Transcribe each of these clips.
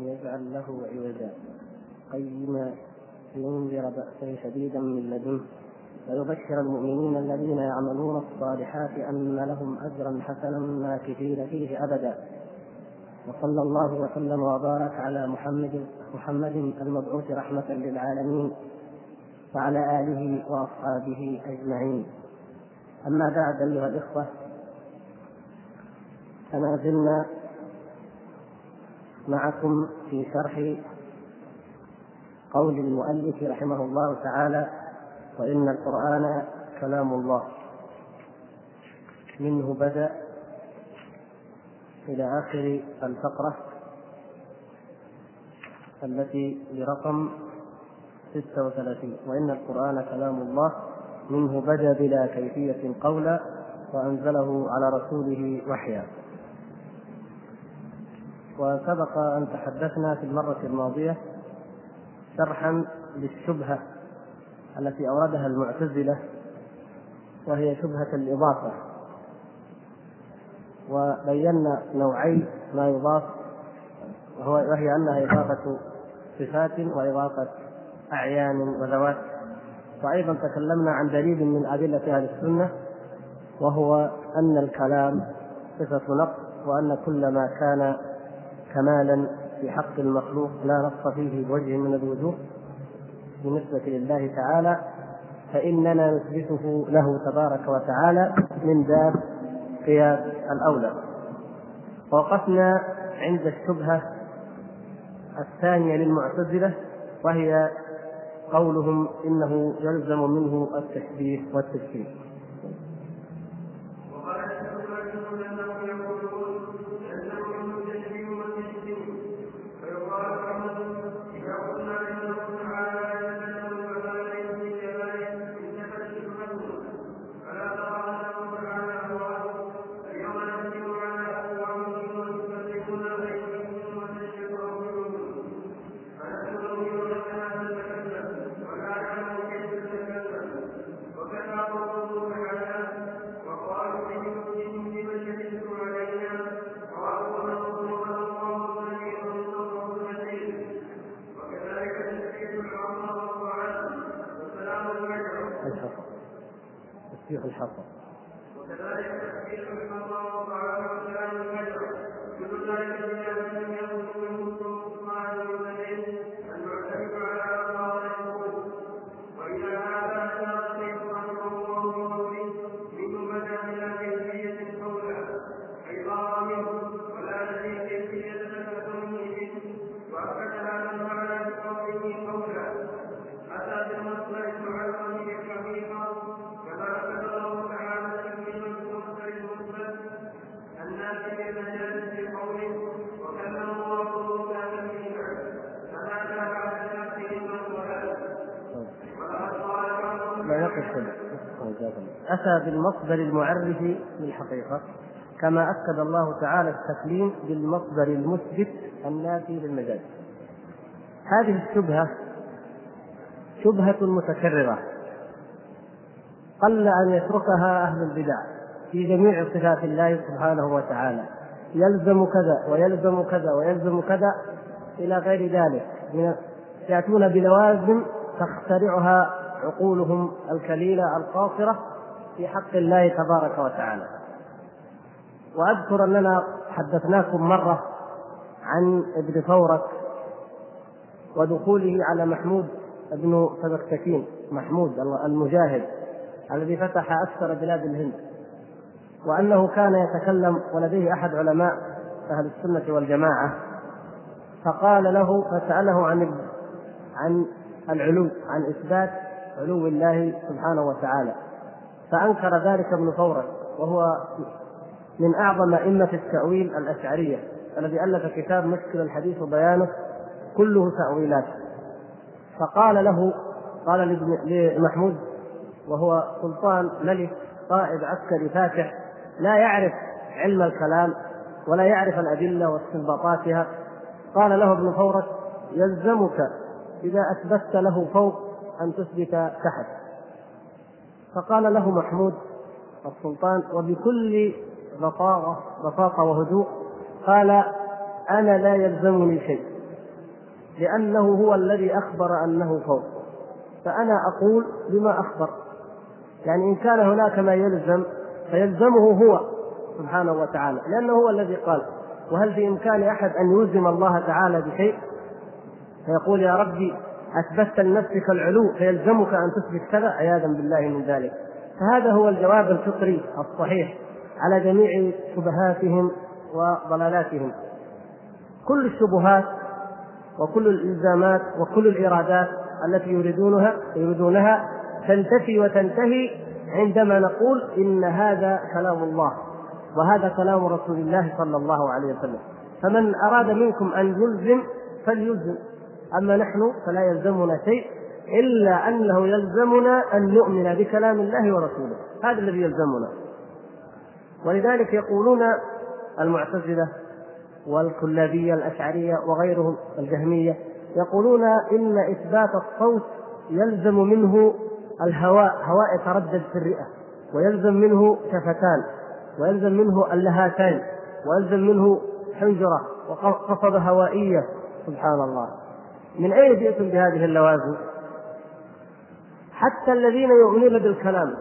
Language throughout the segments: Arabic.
يجعل له عوجا قيما لينذر بأسا شديدا من لدنه. ويبشر المؤمنين الذين يعملون الصالحات أن لهم أجرا حسنا ماكثين فيه أبدا. وصلى الله وسلم وبارك على محمد محمد المبعوث رحمة للعالمين وعلى آله وأصحابه أجمعين. أما بعد أيها الإخوة فما زلنا معكم في شرح قول المؤلف رحمه الله تعالى وإن القرآن كلام الله. منه بدأ إلى آخر الفقرة التي برقم 36 وإن القرآن كلام الله منه بدأ بلا كيفية قولا وأنزله على رسوله وحيا. وسبق أن تحدثنا في المرة الماضية شرحا للشبهة التي أوردها المعتزلة وهي شبهة الإضافة. وبينا نوعي ما يضاف وهي أنها إضافة صفات وإضافة أعيان وذوات. وأيضا تكلمنا عن دليل من أدلة أهل السنة وهو أن الكلام صفة نقص وأن كل ما كان كمالا في حق المخلوق لا نقص فيه بوجه من الوجوه بالنسبة لله تعالى فإننا نثبته له تبارك وتعالى من باب قياس الأولى. ووقفنا عند الشبهة الثانية للمعتزلة وهي قولهم إنه يلزم منه التشبيه والتشبيه بالمصدر المعرف للحقيقة كما أكد الله تعالى التكليم بالمصدر المثبت النافي للمجاز. هذه الشبهة شبهة متكررة. قل أن يتركها أهل البدع في جميع صفات الله سبحانه وتعالى. يلزم كذا ويلزم كذا ويلزم كذا إلى غير ذلك. يأتون بلوازم تخترعها عقولهم الكليلة القاصرة في حق الله تبارك وتعالى. وأذكر أننا حدثناكم مرة عن ابن فورك ودخوله على محمود بن سبكتكين محمود المجاهد الذي فتح أكثر بلاد الهند. وأنه كان يتكلم ولديه أحد علماء أهل السنة والجماعة فقال له فسأله عن عن العلو عن إثبات علو الله سبحانه وتعالى. فأنكر ذلك ابن فورك وهو من أعظم أئمة التأويل الأشعرية الذي ألف كتاب مشكل الحديث وبيانه كله تأويلات. فقال له قال لمحمود وهو سلطان ملك قائد عسكري فاتح لا يعرف علم الكلام ولا يعرف الأدلة واستنباطاتها. قال له ابن فورك يلزمك إذا أثبتت له فوق أن تثبت تحت. فقال له محمود السلطان وبكل بساطة بساطة وهدوء قال أنا لا يلزمني شيء لأنه هو الذي أخبر أنه فوق. فأنا أقول بما أخبر. يعني إن كان هناك ما يلزم فيلزمه هو سبحانه وتعالى لأنه هو الذي قال. وهل في إمكان أحد أن يلزم الله تعالى بشيء؟ فيقول يا ربي أثبتت لنفسك العلو فيلزمك أن تثبت كذا عياذا بالله من ذلك. فهذا هو الجواب الفطري الصحيح على جميع شبهاتهم وضلالاتهم. كل الشبهات وكل الإلزامات وكل الإرادات التي يريدونها يريدونها تنتفي وتنتهي عندما نقول إن هذا كلام الله وهذا كلام رسول الله صلى الله عليه وسلم. فمن أراد منكم أن يلزم فليلزم. أما نحن فلا يلزمنا شيء إلا أنه يلزمنا أن نؤمن بكلام الله ورسوله. هذا الذي يلزمنا. ولذلك يقولون المعتزلة والكلابية الأشعرية وغيرهم الجهمية يقولون إن إثبات الصوت يلزم منه الهواء هواء يتردد في الرئة ويلزم منه شفتان ويلزم منه اللهاتان ويلزم منه حنجرة وقصبة هوائية. سبحان الله. من اين جئتم بهذه اللوازم؟ حتى الذين يؤمنون بالكلام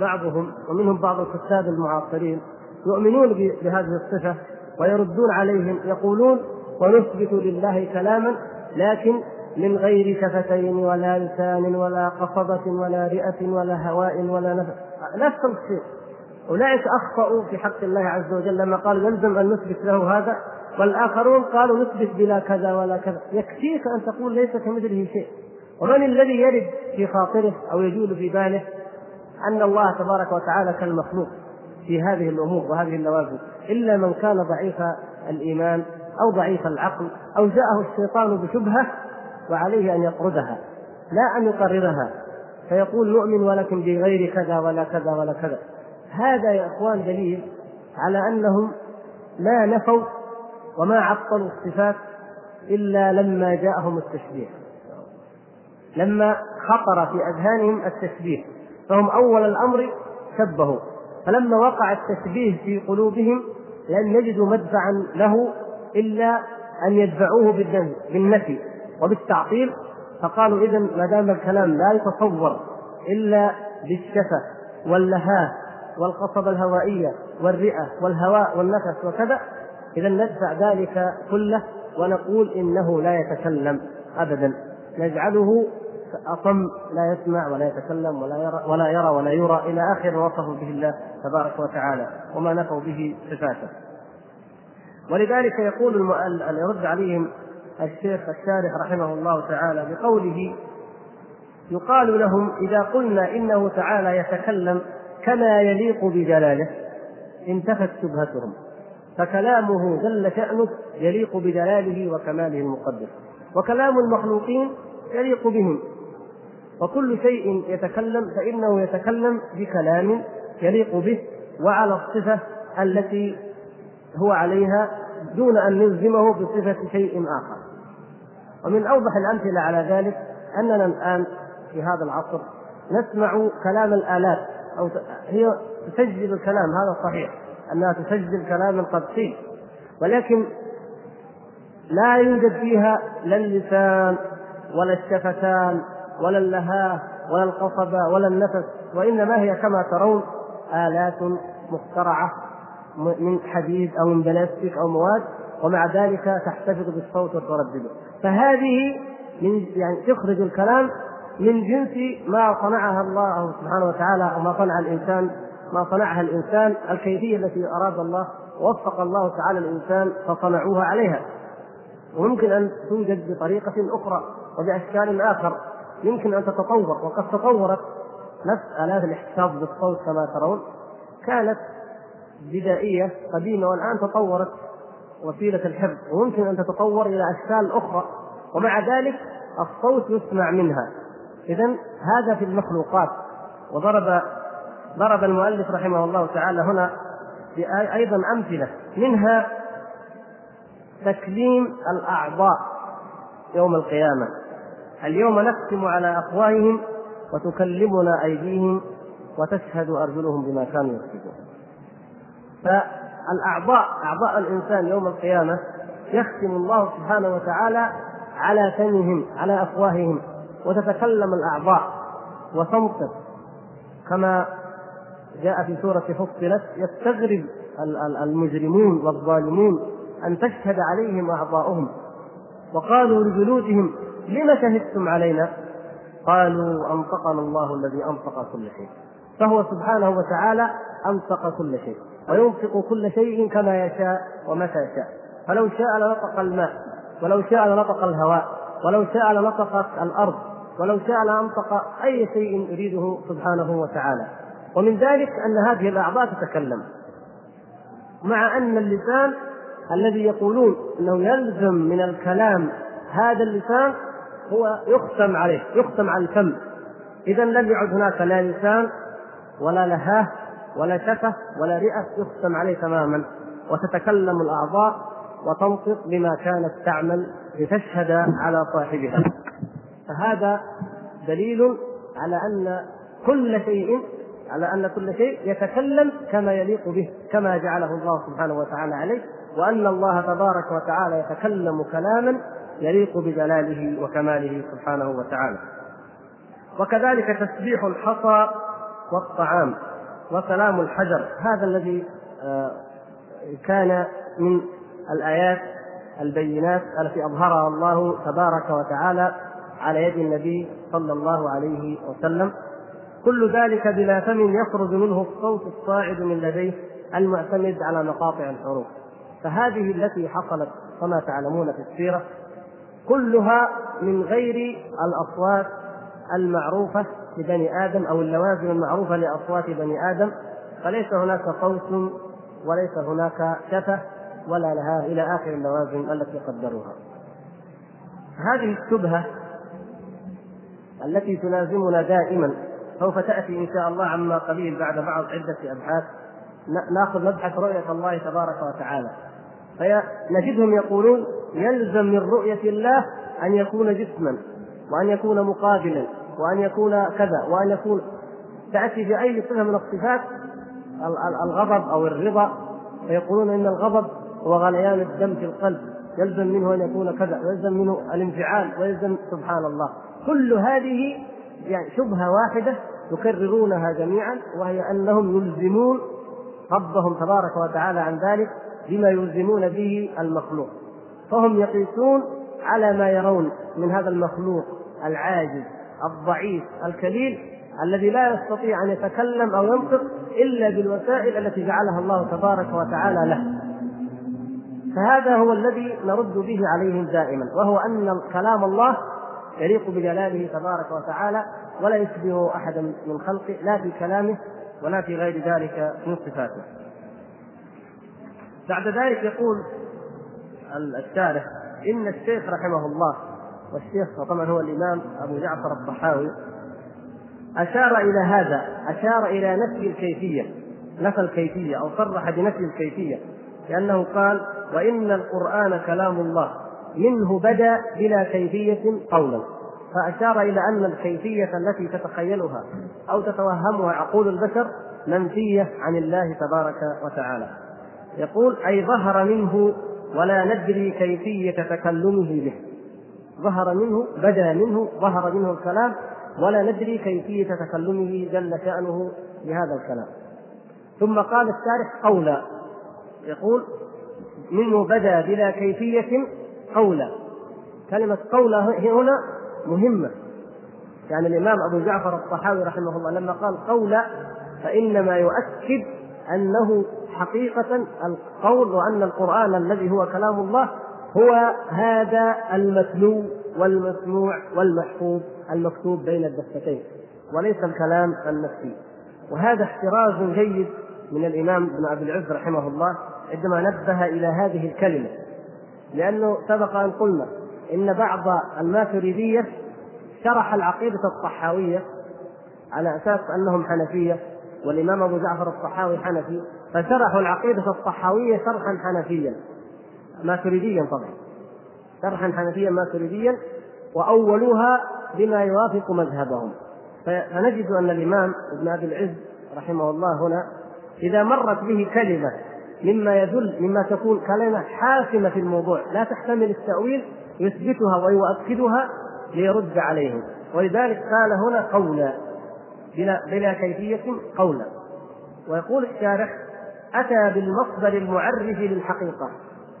بعضهم ومنهم بعض الكتاب المعاصرين يؤمنون بهذه الصفة ويردون عليهم يقولون ونثبت لله كلاما لكن من غير شفتين ولا لسان ولا قصبة ولا رئة ولا هواء ولا نفس نفس الشيء أولئك أخطأوا في حق الله عز وجل لما قالوا يلزم أن نثبت له هذا والآخرون قالوا نثبت بلا كذا ولا كذا. يكفيك أن تقول ليس كمثله شيء. ومن الذي يرد في خاطره أو يجول في باله؟ أن الله تبارك وتعالى كالمخلوق في هذه الأمور وهذه اللوازم إلا من كان ضعيف الإيمان أو ضعيف العقل أو جاءه الشيطان بشبهة وعليه أن يطردها لا أن يقررها. فيقول نؤمن ولكن بغير كذا ولا كذا ولا كذا. هذا يا إخوان دليل على أنهم ما نفوا وما عطلوا الصفات إلا لما جاءهم التشبيه. لما خطر في أذهانهم التشبيه فهم أول الأمر شبهوا. فلما وقع التشبيه في قلوبهم لم يجدوا مدفعا له إلا أن يدفعوه بالنفي وبالتعطيل. فقالوا اذا ما دام الكلام لا يتصور إلا بالشفة واللهاه والقصبه الهوائية والرئة والهواء والنفس وكذا اذا ندفع ذلك كله ونقول إنه لا يتكلم ابدا. نجعله أصم لا يسمع ولا يتكلم ولا يرى ولا يرى ولا يرى إلى آخر ما وصفه به الله تبارك وتعالى وما نفوا به صفاته. ولذلك يقول يرد عليهم الشيخ الشارح رحمه الله تعالى بقوله يقال لهم إذا قلنا إنه تعالى يتكلم كما يليق بجلاله انتفت شبهتهم. فكلامه جل شأنه يليق بجلاله وكماله المقدس. وكلام المخلوقين يليق بهم. وكل شيء يتكلم فإنه يتكلم بكلام يليق به وعلى الصفة التي هو عليها دون أن نلزمه بصفة شيء آخر. ومن أوضح الأمثلة على ذلك أننا الآن في هذا العصر نسمع كلام الآلات أو هي تسجل الكلام هذا صحيح. أنها تسجل كلاما قد قيل ولكن لا يوجد فيها لا اللسان ولا الشفتان ولا اللهاه ولا القصبة ولا النفس وإنما هي كما ترون آلات مخترعة من حديد أو من بلاستيك أو مواد ومع ذلك تحتفظ بالصوت وتردده فهذه من يعني تخرج الكلام من جنس ما صنعها الله سبحانه وتعالى أو ما صنع الإنسان ما صنعها الإنسان الكيفية التي أراد الله ووفق الله تعالى الإنسان فصنعوها عليها. وممكن أن توجد بطريقة أخرى وبأشكال آخر. يمكن أن تتطور وقد تطورت نفس آلات الاحتفاظ بالصوت كما ترون. كانت بدائية قديمة والآن تطورت وسيلة الحفظ. وممكن أن تتطور إلى أشكال أخرى ومع ذلك الصوت يسمع منها. اذا هذا في المخلوقات. وضرب ضرب المؤلف رحمه الله تعالى هنا أيضا أمثلة. منها تكليم الأعضاء يوم القيامة. اليوم نختم على أفواههم وتكلمنا أيديهم وتشهد أرجلهم بما كانوا يكسبون. فالأعضاء أعضاء الإنسان يوم القيامة يختم الله سبحانه وتعالى على فمهم على أفواههم وتتكلم الأعضاء وتنطق كما جاء في سورة فصلت يستغرب المجرمون والظالمون أن تشهد عليهم أعضاؤهم. وقالوا لجلودهم لم شهدتم علينا؟ قالوا أنطقنا الله الذي أنطق كل شيء. فهو سبحانه وتعالى أنطق كل شيء وينطق كل شيء كما يشاء ومتى يشاء. فلو شاء لنطق الماء ولو شاء لنطق الهواء ولو شاء لنطقت الأرض ولو شاء لأنطق أي شيء يريده سبحانه وتعالى. ومن ذلك أن هذه الأعضاء تتكلم. مع أن اللسان الذي يقولون أنه يلزم من الكلام هذا اللسان هو يختم عليه يختم على الفم. اذا لم يعد هناك لا لسان ولا لهاه ولا شفه ولا رئة يختم عليه تماما. وتتكلم الأعضاء وتنطق بما كانت تعمل لتشهد على صاحبها. فهذا دليل على أن كل شيء على أن كل شيء يتكلم كما يليق به كما جعله الله سبحانه وتعالى عليه وأن الله تبارك وتعالى يتكلم كلاما يليق بجلاله وكماله سبحانه وتعالى. وكذلك تسبيح الحصى والطعام وكلام الحجر هذا الذي آه، كان من الآيات البينات التي أظهرها الله تبارك وتعالى على يد النبي صلى الله عليه وسلم. كل ذلك بلا فم يخرج منه الصوت الصاعد من لديه المعتمد على مقاطع الحروف. فهذه التي حصلت كما تعلمون في السيرة كلها من غير الأصوات المعروفة لبني آدم أو اللوازم المعروفة لأصوات بني آدم فليس هناك صوت وليس هناك شفة ولا لها إلى آخر اللوازم التي قدروها. هذه الشبهة التي تلازمنا دائما سوف تأتي إن شاء الله عما قليل بعد بعض عدة أبحاث. نأخذ مبحث رؤية الله تبارك وتعالى. فنجدهم يقولون يلزم من رؤية الله أن يكون جسما وأن يكون مقابلا وأن يكون كذا وأن يكون تأتي بأي صفة من الصفات الغضب أو الرضا. فيقولون إن الغضب هو غليان الدم في القلب. يلزم منه أن يكون كذا ويلزم منه الانفعال ويلزم سبحان الله. كل هذه يعني شبهة واحدة يكررونها جميعا وهي أنهم يلزمون ربهم تبارك وتعالى عن ذلك بما يلزمون به المخلوق. فهم يقيسون على ما يرون من هذا المخلوق العاجز الضعيف الكليل الذي لا يستطيع أن يتكلم أو ينطق إلا بالوسائل التي جعلها الله تبارك وتعالى له. فهذا هو الذي نرد به عليهم دائما وهو أن كلام الله يليق بجلاله تبارك وتعالى ولا يشبه احدا من خلقه لا في كلامه ولا في غير ذلك من صفاته. بعد ذلك يقول الشارح إن الشيخ رحمه الله والشيخ طبعا هو الإمام أبو جعفر الطحاوي أشار إلى هذا أشار إلى نفي الكيفية نفى الكيفية أو صرح بنفي الكيفية لأنه قال وإن القرآن كلام الله منه بدا بلا كيفية قولا. فأشار إلى أن الكيفية التي تتخيلها أو تتوهمها عقول البشر منفية عن الله تبارك وتعالى. يقول أي ظهر منه ولا ندري كيفية تكلمه به. ظهر منه بدا منه ظهر منه الكلام ولا ندري كيفية تكلمه جل شأنه بهذا الكلام. ثم قال الشارح قولا يقول منه بدا بلا كيفية قولا. كلمة قولا هنا مهمة. يعني الإمام أبو جعفر الطحاوي رحمه الله لما قال قولا فإنما يؤكد أنه حقيقة القول وأن القرآن الذي هو كلام الله هو هذا المتلو والمسموع والمحفوظ المكتوب بين الدفتين وليس الكلام النفسي. وهذا احتراز جيد من الإمام ابن أبي العز رحمه الله عندما نبه إلى هذه الكلمة. لأنه سبق أن قلنا إن بعض الماتريدية شرح العقيدة الطحاويه على أساس أنهم حنفية والإمام أبو جعفر الطحاوي حنفي فشرحوا العقيدة الطحاويه شرحا حنفيا ماتريديا طبعا. شرحا حنفيا ماتريديا وأولوها بما يوافق مذهبهم. فنجد أن الإمام ابن أبي العز رحمه الله هنا إذا مرت به كلمة مما يدل مما تكون كلمة حاسمة في الموضوع لا تحتمل التأويل يثبتها ويؤكدها ليرد عليهم ولذلك قال هنا قولا بلا بلا كيفية قولا. ويقول الشارح أتى بالمصدر المعرف للحقيقة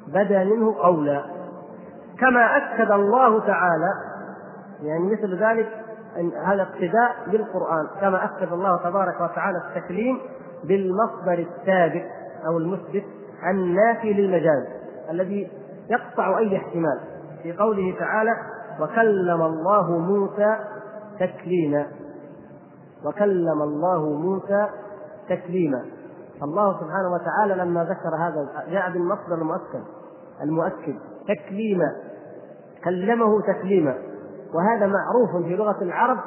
بدا منه قولا. كما أكد الله تعالى يعني مثل ذلك هذا اقتداء بالقرآن كما أكد الله تبارك وتعالى التكليم بالمصدر الثابت أو المثبت النافي للمجاز الذي يقطع أي احتمال. في قوله تعالى وكلم الله موسى تكليما. وكلم الله موسى تكليما. الله سبحانه وتعالى لما ذكر هذا جاء بالمصدر المؤكد المؤكد. تكليما. كلمه تكليما. وهذا معروف في لغة العرب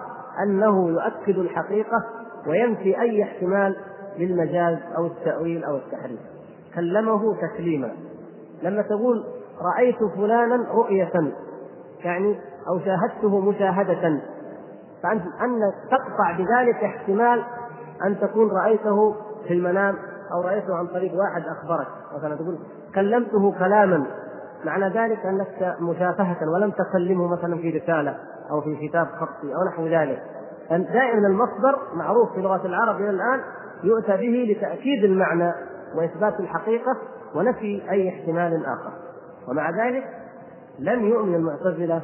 أنه يؤكد الحقيقة وينفي أي احتمال للمجاز أو التأويل أو التحريف. كلمه تكليما. لما تقول رأيت فلانا رؤية يعني أو شاهدته مشاهدة فأنت أن تقطع بذلك احتمال أن تكون رأيته في المنام أو رأيته عن طريق واحد أخبرك. مثلا تقول كلمته كلاما معنى ذلك أنك مشافهة ولم تكلمه مثلا في رسالة أو في كتاب خطي أو نحو ذلك. دائما المصدر معروف في لغة العرب إلى الآن يؤتى به لتأكيد المعنى وإثبات الحقيقة ونفي أي احتمال آخر. ومع ذلك لم يؤمن المعتزلة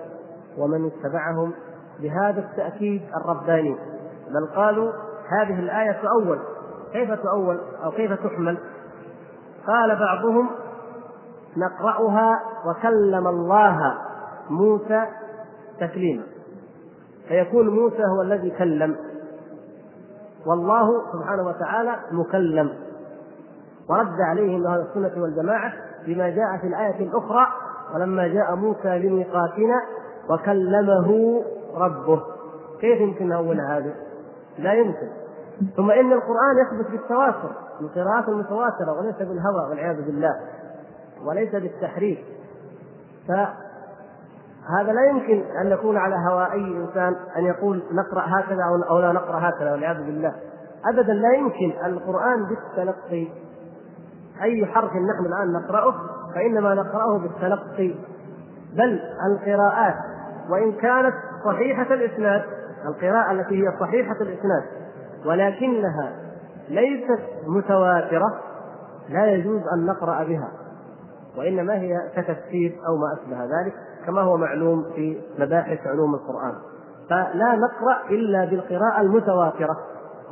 ومن اتبعهم بهذا التأكيد الرباني بل قالوا هذه الآية تؤول. كيف تؤول أو كيف تحمل؟ قال بعضهم نقرأها وكلم الله موسى تكليما. فيكون موسى هو الذي كلم. والله سبحانه وتعالى مكلم. ورد عليهم أهل السنة والجماعة بما جاء في الآية الأخرى ولما جاء موسى لميقاتنا وكلمه ربه. كيف يمكن نأول هذا؟ لا يمكن. ثم إن القرآن يثبت بالتواتر القراءات المتواتره وليس بالهوى والعياذ بالله وليس بالتحريف. فهذا لا يمكن أن يكون على هوى اي انسان أن يقول نقرأ هكذا أو لا نقرأ هكذا والعياذ بالله. ابدا لا يمكن. القرآن بالتلقي. أي حرف نحن الآن نقرأه فإنما نقرأه بالتلقي. بل القراءات. وإن كانت صحيحة الإسناد القراءة التي هي صحيحة الإسناد ولكنها ليست متواترة لا يجوز أن نقرأ بها. وإنما هي كتفسير أو ما أشبه ذلك. كما هو معلوم في مباحث علوم القرآن. فلا نقرأ إلا بالقراءة المتواترة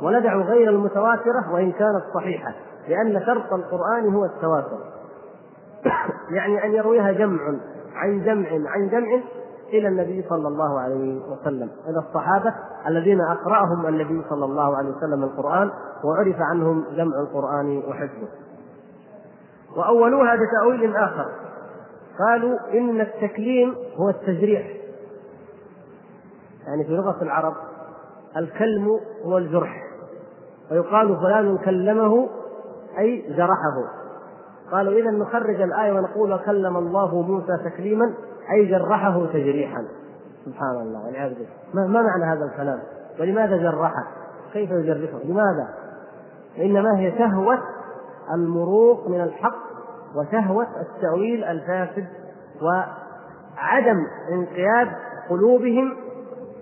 وندع غير المتواترة وإن كانت صحيحة لأن شرط القرآن هو التواتر. يعني أن يرويها جمع عن جمع عن جمع إلى النبي صلى الله عليه وسلم. إلى الصحابة الذين أقرأهم النبي صلى الله عليه وسلم القرآن وعرف عنهم جمع القرآن وحفظه. وأولوها بتأويل آخر. قالوا إن التكليم هو التجريح. يعني في لغة العرب الكلم هو الجرح. ويقال فلان كلمه أي جرحه. قالوا اذا نخرج الآية ونقول كلم الله موسى تكليما أي جرحه تجريحا. سبحان الله والعياذ بالله. ما, ما معنى هذا الكلام؟ ولماذا جرحه؟ كيف يجرحه؟ لماذا؟ انما هي شهوة المروق من الحق وشهوة التأويل الفاسد وعدم انقياد قلوبهم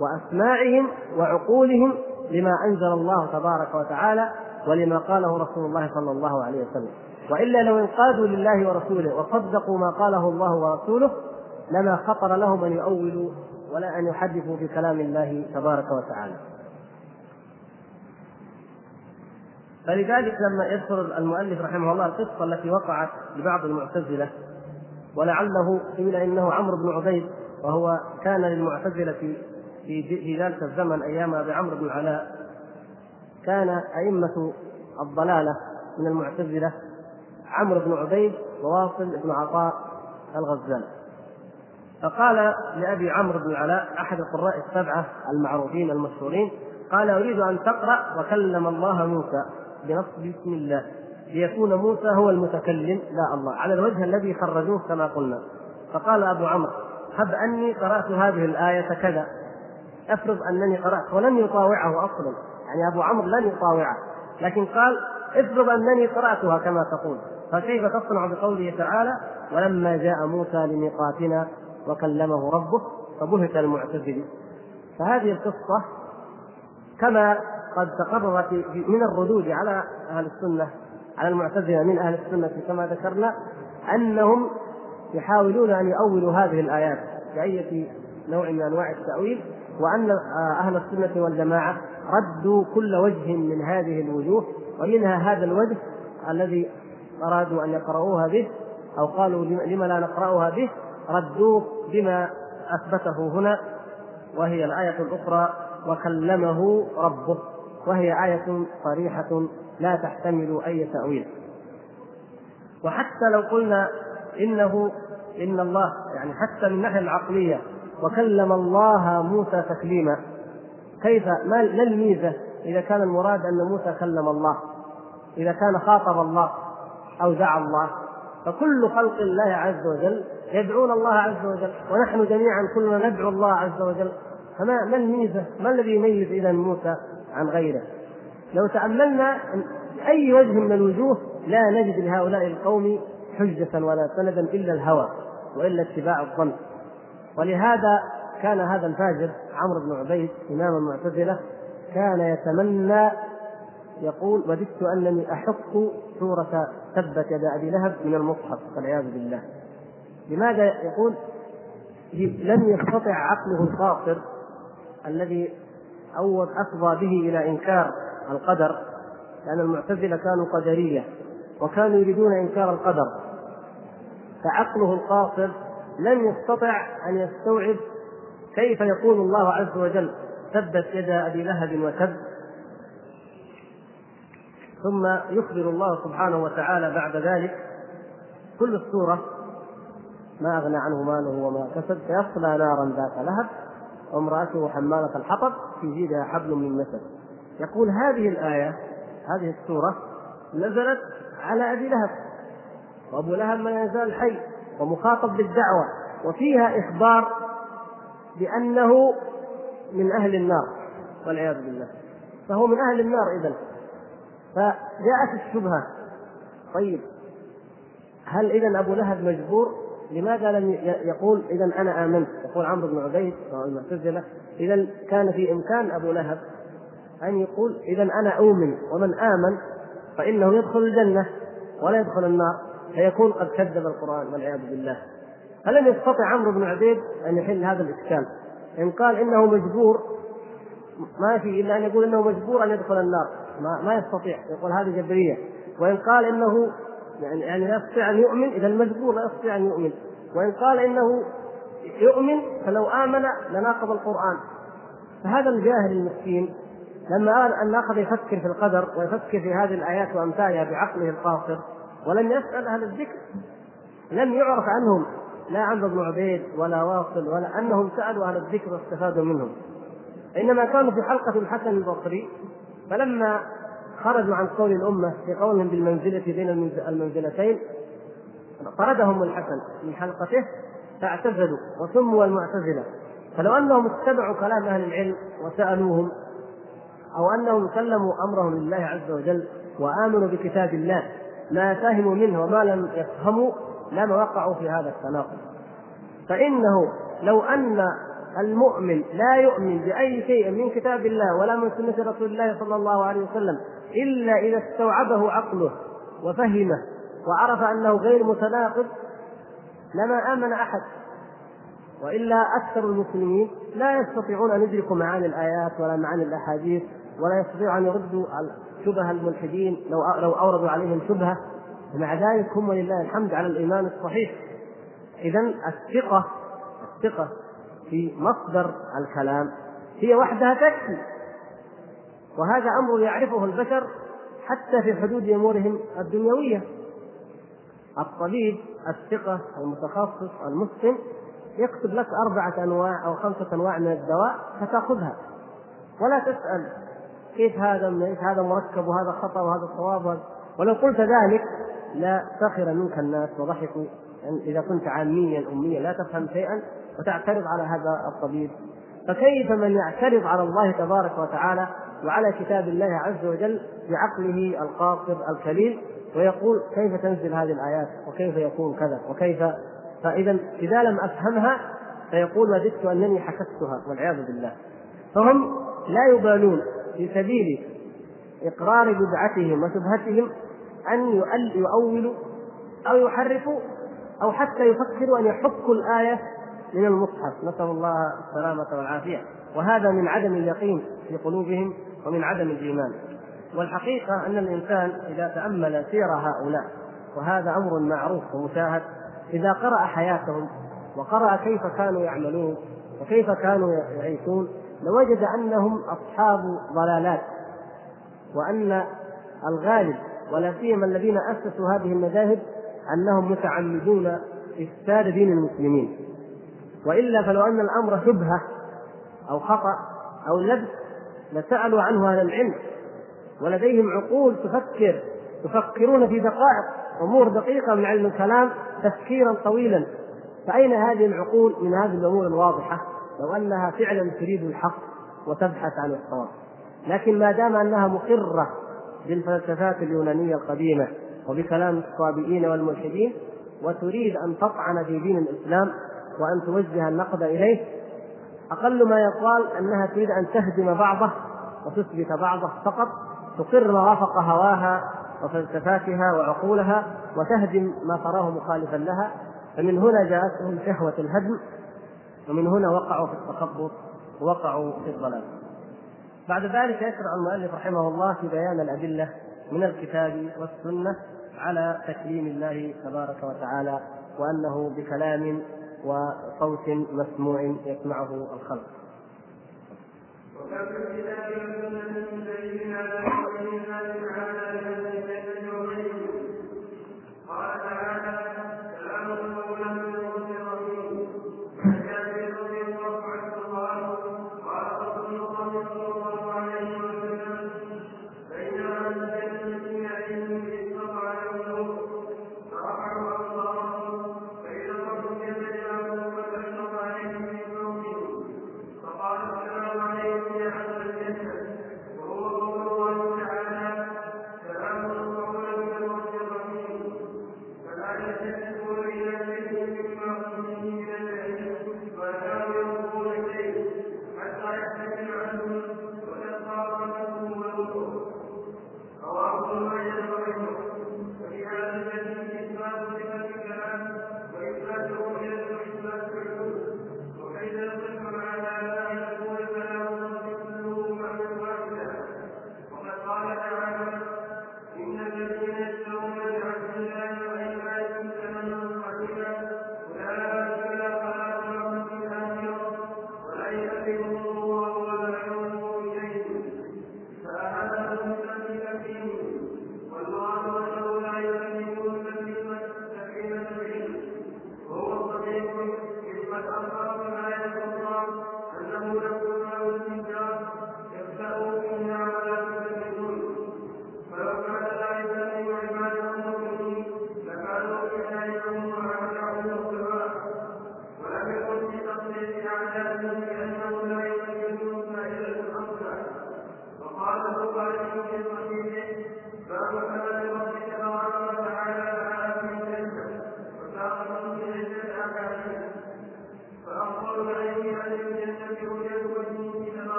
وأسماعهم وعقولهم لما أنزل الله تبارك وتعالى ولما قاله رسول الله صلى الله عليه وسلم وإلا لو انقادوا لله ورسوله وصدقوا ما قاله الله ورسوله لما خطر لهم أن يؤولوا ولا أن يحدثوا بكلام الله تبارك وتعالى. فلذلك لما يذكر المؤلف رحمه الله القصة التي وقعت لبعض المعتزلة ولعله قيل إنه عمرو بن عبيد وهو كان للمعتزلة في في ذلك الزمن أيام أبي عمرو بن العلاء كان أئمة الضلالة من المعتزلة عمرو بن عبيد وواصل بن عطاء الغزال. فقال لأبي عمرو بن العلاء أحد القراء السبعة المعروفين المشهورين قال أريد أن تقرأ وكلم الله موسى. بنص بسم الله. ليكون موسى هو المتكلم لا الله على الوجه الذي خرجوه كما قلنا. فقال أبو عمرو هب أني قرأت هذه الآية كذا. افرض أنني قرأت ولم يطاوعه أصلا. يعني أبو عمرو لن يطاوعه. لكن قال افرض أنني قرأتها كما تقول. فكيف تصنع بقوله تعالى ولما جاء موسى لميقاتنا وكلمه ربه فبهت المعتزلي فهذه القصة كما قد تقررت من الردود على أهل السنة على المعتزلة من أهل السنة كما ذكرنا أنهم يحاولون أن يؤولوا هذه الآيات بأية نوع من أنواع التأويل وأن أهل السنة والجماعة ردوا كل وجه من هذه الوجوه ومنها هذا الوجه الذي أرادوا أن يقرؤوها به أو قالوا لم لا نقرأها به ردوه بما أثبته هنا وهي الآية الأخرى وكلمه ربه وهي آية صريحة لا تحتمل أي تأويل. وحتى لو قلنا إنه إن الله يعني حتى من الناحية العقلية وكلم الله موسى تكليما كيف ما الميزة إذا كان المراد أن موسى كلم الله؟ إذا كان خاطب الله أو دعا الله؟ فكل خلق الله عز وجل يدعون الله عز وجل ونحن جميعا كلنا ندعو الله عز وجل. فما ما الميزة؟ ما الذي يميز اذا موسى؟ عن غيره؟ لو تأملنا أي وجه من الوجوه لا نجد لهؤلاء القوم حجة ولا سندا إلا الهوى وإلا اتباع الظن. ولهذا كان هذا الفاجر عمرو بن عبيد إمام المعتزلة كان يتمنى يقول وددت أنني أحق سورة تبت يد أبي لهب من المصحف والعياذ بالله. لماذا يقول؟ لم يستطع عقله القاصر الذي أول أفضى به إلى إنكار القدر لأن المعتزلة كانوا قدرية وكانوا يريدون إنكار القدر. فعقله القاصر لم يستطع أن يستوعب كيف يقول الله عز وجل تبت يد أبي لهب وتب ثم يخبر الله سبحانه وتعالى بعد ذلك كل السورة ما أغنى عنه ماله وما كسب سيصلى نارا ذات لهب وامرأته حمالة الحطب في جيدها حبل من مسد. يقول هذه الآية هذه السورة نزلت على أبي لهب. وأبو لهب ما يزال حي ومخاطب بالدعوة وفيها إخبار بأنه من أهل النار والعياذ بالله. فهو من أهل النار إذا فجاءت الشبهة. طيب هل إذا أبو لهب مجبور؟ لماذا لم يقول اذا أنا آمنت؟ يقول عمرو بن عبيد المعتزله اذا كان في إمكان أبو لهب أن يقول اذا أنا أؤمن ومن آمن فإنه يدخل الجنة ولا يدخل النار فيكون قد كذب القرآن والعياذ بالله. فلم يستطع عمرو بن عبيد أن يحل هذا الإشكال. إن قال إنه مجبور ما في إلا أن يقول إنه مجبور أن يدخل النار. ما, ما يستطيع يقول هذه جبرية. وإن قال إنه يعني يعني لا يستطيع أن يؤمن إذا المجبور لا يستطيع أن يؤمن. وإن قال إنه يؤمن فلو آمن لناقض القرآن. فهذا الجاهل المسكين لما أن اخذ يفكر في القدر ويفكر في هذه الآيات وأمثالها بعقله القاصر ولم يسأل أهل الذكر لم يعرف عنهم. لا عمرو بن عبيد ولا واصل ولا أنهم سألوا أهل الذكر واستفادوا منهم. إنما كانوا في حلقة الحسن البصري فلما خرجوا عن قول الأمة في قولهم بالمنزلة بين المنزلتين طردهم الحسن من حلقته فاعتزلوا وسموا المعتزلة. فلو أنهم اتبعوا كلام أهل العلم وسألوهم أو أنهم سلموا أمرهم لله عز وجل وآمنوا بكتاب الله ما فهموا منه وما لم يفهموا لما وقعوا في هذا التناقض. فإنه لو أن المؤمن لا يؤمن بأي شيء من كتاب الله ولا من سنة رسول الله صلى الله عليه وسلم إلا إذا استوعبه عقله وفهمه وعرف أنه غير متناقض لما آمن أحد. وإلا أكثر المسلمين لا يستطيعون أن يدركوا معاني الآيات ولا معاني الأحاديث ولا يستطيعوا أن يردوا شبه الملحدين لو لو أوردوا عليهم شبهة. ومع ذلك هم ولله الحمد على الإيمان الصحيح. إذا الثقة الثقة في مصدر الكلام هي وحدها تكفي. وهذا أمر يعرفه البشر حتى في حدود أمورهم الدنيوية. الطبيب الثقة المتخصص المسلم يكتب لك أربعة أنواع أو خمسة أنواع من الدواء فتأخذها. ولا تسأل كيف هذا من إيش هذا مركب وهذا خطأ وهذا صواب ولو قلت ذلك لا سخر منك الناس وضحكوا. يعني إذا كنت عاميا أميا لا تفهم شيئا وتعترض على هذا الطبيب. فكيف من يعترض على الله تبارك وتعالى وعلى كتاب الله عز وجل بعقله القاصر الكليل ويقول كيف تنزل هذه الآيات وكيف يكون كذا وكيف. فإذا إذا لم أفهمها فيقول وددت أنني حكستها والعياذ بالله. فهم لا يبالون في سبيل إقرار بدعتهم وشبهتهم أن يؤولوا أو يحرفوا أو حتى يفكروا أن يحكوا الآية من المصحف. نسأل الله السلامة والعافية. وهذا من عدم اليقين في قلوبهم ومن عدم الإيمان. والحقيقة أن الإنسان إذا تأمل سير هؤلاء وهذا أمر معروف ومشاهد إذا قرأ حياتهم وقرأ كيف كانوا يعملون وكيف كانوا يعيشون لوجد أنهم أصحاب ضلالات وأن الغالب ولا سيما الذين أسسوا هذه المذاهب أنهم متعمدون افساد دين المسلمين. وإلا فلو أن الأمر شبهة أو خطأ أو لبس لسألوا عنه أهل العلم ولديهم عقول تفكر يفكرون في دقائق أمور دقيقة من علم الكلام تفكيرا طويلا. فأين هذه العقول من هذه الأمور الواضحة؟ لو أنها فعلا تريد الحق وتبحث عن الصواب. لكن ما دام أنها مقرة بالفلسفات اليونانية القديمة وبكلام الصابئين والملحدين وتريد أن تطعن في دين الإسلام وأن توجه النقد إليه أقل ما يقال أنها تريد أن تهدم بعضه وتثبت بعضه فقط تقر ما وافق هواها وفلسفاتها وعقولها وتهدم ما تراه مخالفا لها فمن هنا جاءتهم شهوة الهدم ومن هنا وقعوا في التخبط ووقعوا في الضلال. بعد ذلك يشرع المؤلف رحمه الله في بيان الأدلة من الكتاب والسنة على تكليم الله تبارك وتعالى وأنه بكلام وصوت مسموع يسمعه الخلق. وكم من